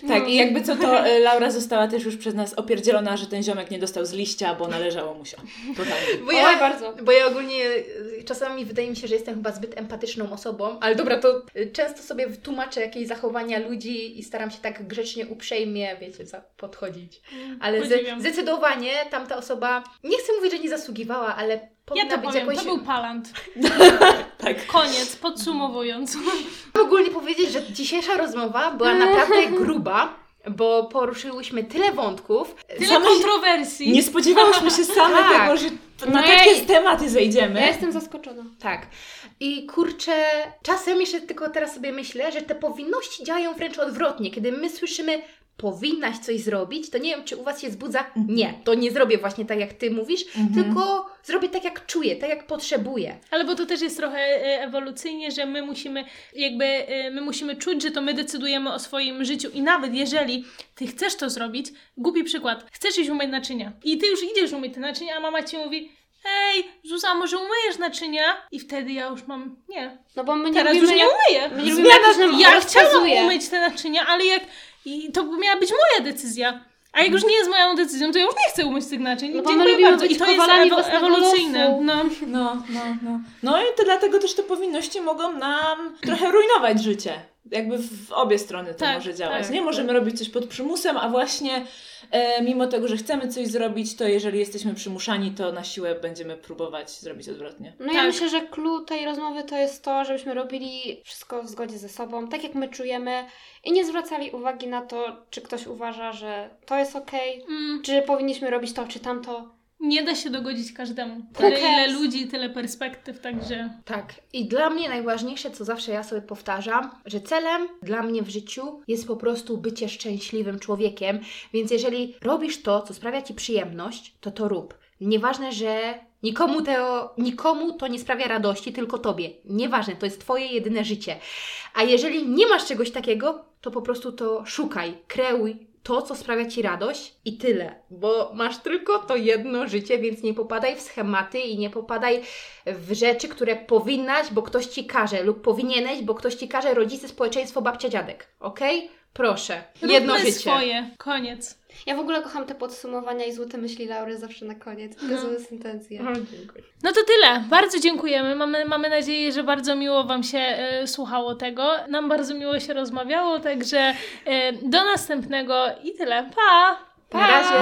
Tak, i jakby co to e, Laura została też już przez nas opierdzielona, że ten ziomek nie dostał z liścia, bo należało mu się. Totalnie. [LAUGHS] Bo Oj, ja, bardzo. bo ja ogólnie y, czasami wydaje mi się, że jestem chyba zbyt empatyczną osobą, ale dobra, to y, często sobie tłumaczę jakieś zachowania ludzi i staram się tak grzecznie, uprzejmie, wiecie, za- podchodzić. Ale Podziwiam. ze, zdecydowanie tamta osoba, nie chcę mówić, że nie zasługiwała, ale Ja to być powiem, jakoś... to był palant. [LAUGHS] Tak. Koniec, podsumowując. Chcę ogólnie powiedzieć, że dzisiejsza rozmowa była naprawdę [LAUGHS] gruba, bo poruszyłyśmy tyle wątków. Tyle Same- kontrowersji. Nie spodziewałyśmy się [LAUGHS] same Tak. tego, że na No takie tematy zejdziemy. Ja jestem zaskoczona. Tak. I kurczę, czasem jeszcze tylko teraz sobie myślę, że te powinności działają wręcz odwrotnie. Kiedy my słyszymy powinnaś coś zrobić, to nie wiem, czy u Was się wzbudza. Nie, to nie zrobię właśnie tak, jak Ty mówisz, tylko zrobię tak, jak czuję, tak, jak potrzebuję. Ale bo to też jest trochę e, ewolucyjnie, że my musimy jakby, e, my musimy czuć, że to my decydujemy o swoim życiu i nawet jeżeli ty chcesz to zrobić, głupi przykład, chcesz iść umyć naczynia i ty już idziesz umyć te naczynia, a mama ci mówi Ej, Zuza, może umyjesz naczynia? I wtedy ja już mam, nie, No bo my nie teraz lubimy, już nie umyję. my nie lubimy nam Ja chciałam umyć te naczynia, ale jak, i to miała być moja decyzja. A jak już nie jest moją decyzją, to ja już nie chcę umyć tych naczyń. No Dziękuję bardzo. I to jest ewo- ewolucyjne. losu. No. No, no, no. No i to dlatego też te powinności mogą nam trochę rujnować życie. Jakby w obie strony to Tak, może działać. tak, nie możemy robić coś pod przymusem, a właśnie e, mimo tego, że chcemy coś zrobić, to jeżeli jesteśmy przymuszani, to na siłę będziemy próbować zrobić odwrotnie. No ja Tak. myślę, że clue tej rozmowy to jest to, żebyśmy robili wszystko w zgodzie ze sobą, tak jak my czujemy i nie zwracali uwagi na to, czy ktoś uważa, że to jest okej, Mm. czy powinniśmy robić to, czy tamto. Nie da się dogodzić każdemu. Who Tyle ile cares? ludzi, tyle perspektyw, także Tak. I dla mnie najważniejsze, co zawsze ja sobie powtarzam, że celem dla mnie w życiu jest po prostu bycie szczęśliwym człowiekiem. Więc jeżeli robisz to, co sprawia ci przyjemność, to to rób. Nieważne, że nikomu to, nikomu to nie sprawia radości, tylko tobie. Nieważne, to jest twoje jedyne życie. A jeżeli nie masz czegoś takiego, to po prostu to szukaj, kreuj to, co sprawia ci radość i tyle. Bo masz tylko to jedno życie, więc nie popadaj w schematy i nie popadaj w rzeczy, które powinnaś, bo ktoś ci każe, lub powinieneś, bo ktoś ci każe, rodzice, społeczeństwo, babcia, dziadek. Okej? Proszę. Jedno róbmy życie. swoje. Koniec. Ja w ogóle kocham te podsumowania i złote myśli Laury zawsze na koniec. To jest intencje. O, dziękuję. No to tyle. Bardzo dziękujemy. Mamy, mamy nadzieję, że bardzo miło Wam się e, słuchało tego. Nam bardzo miło się rozmawiało, także e, do następnego i tyle. Pa! Na razie.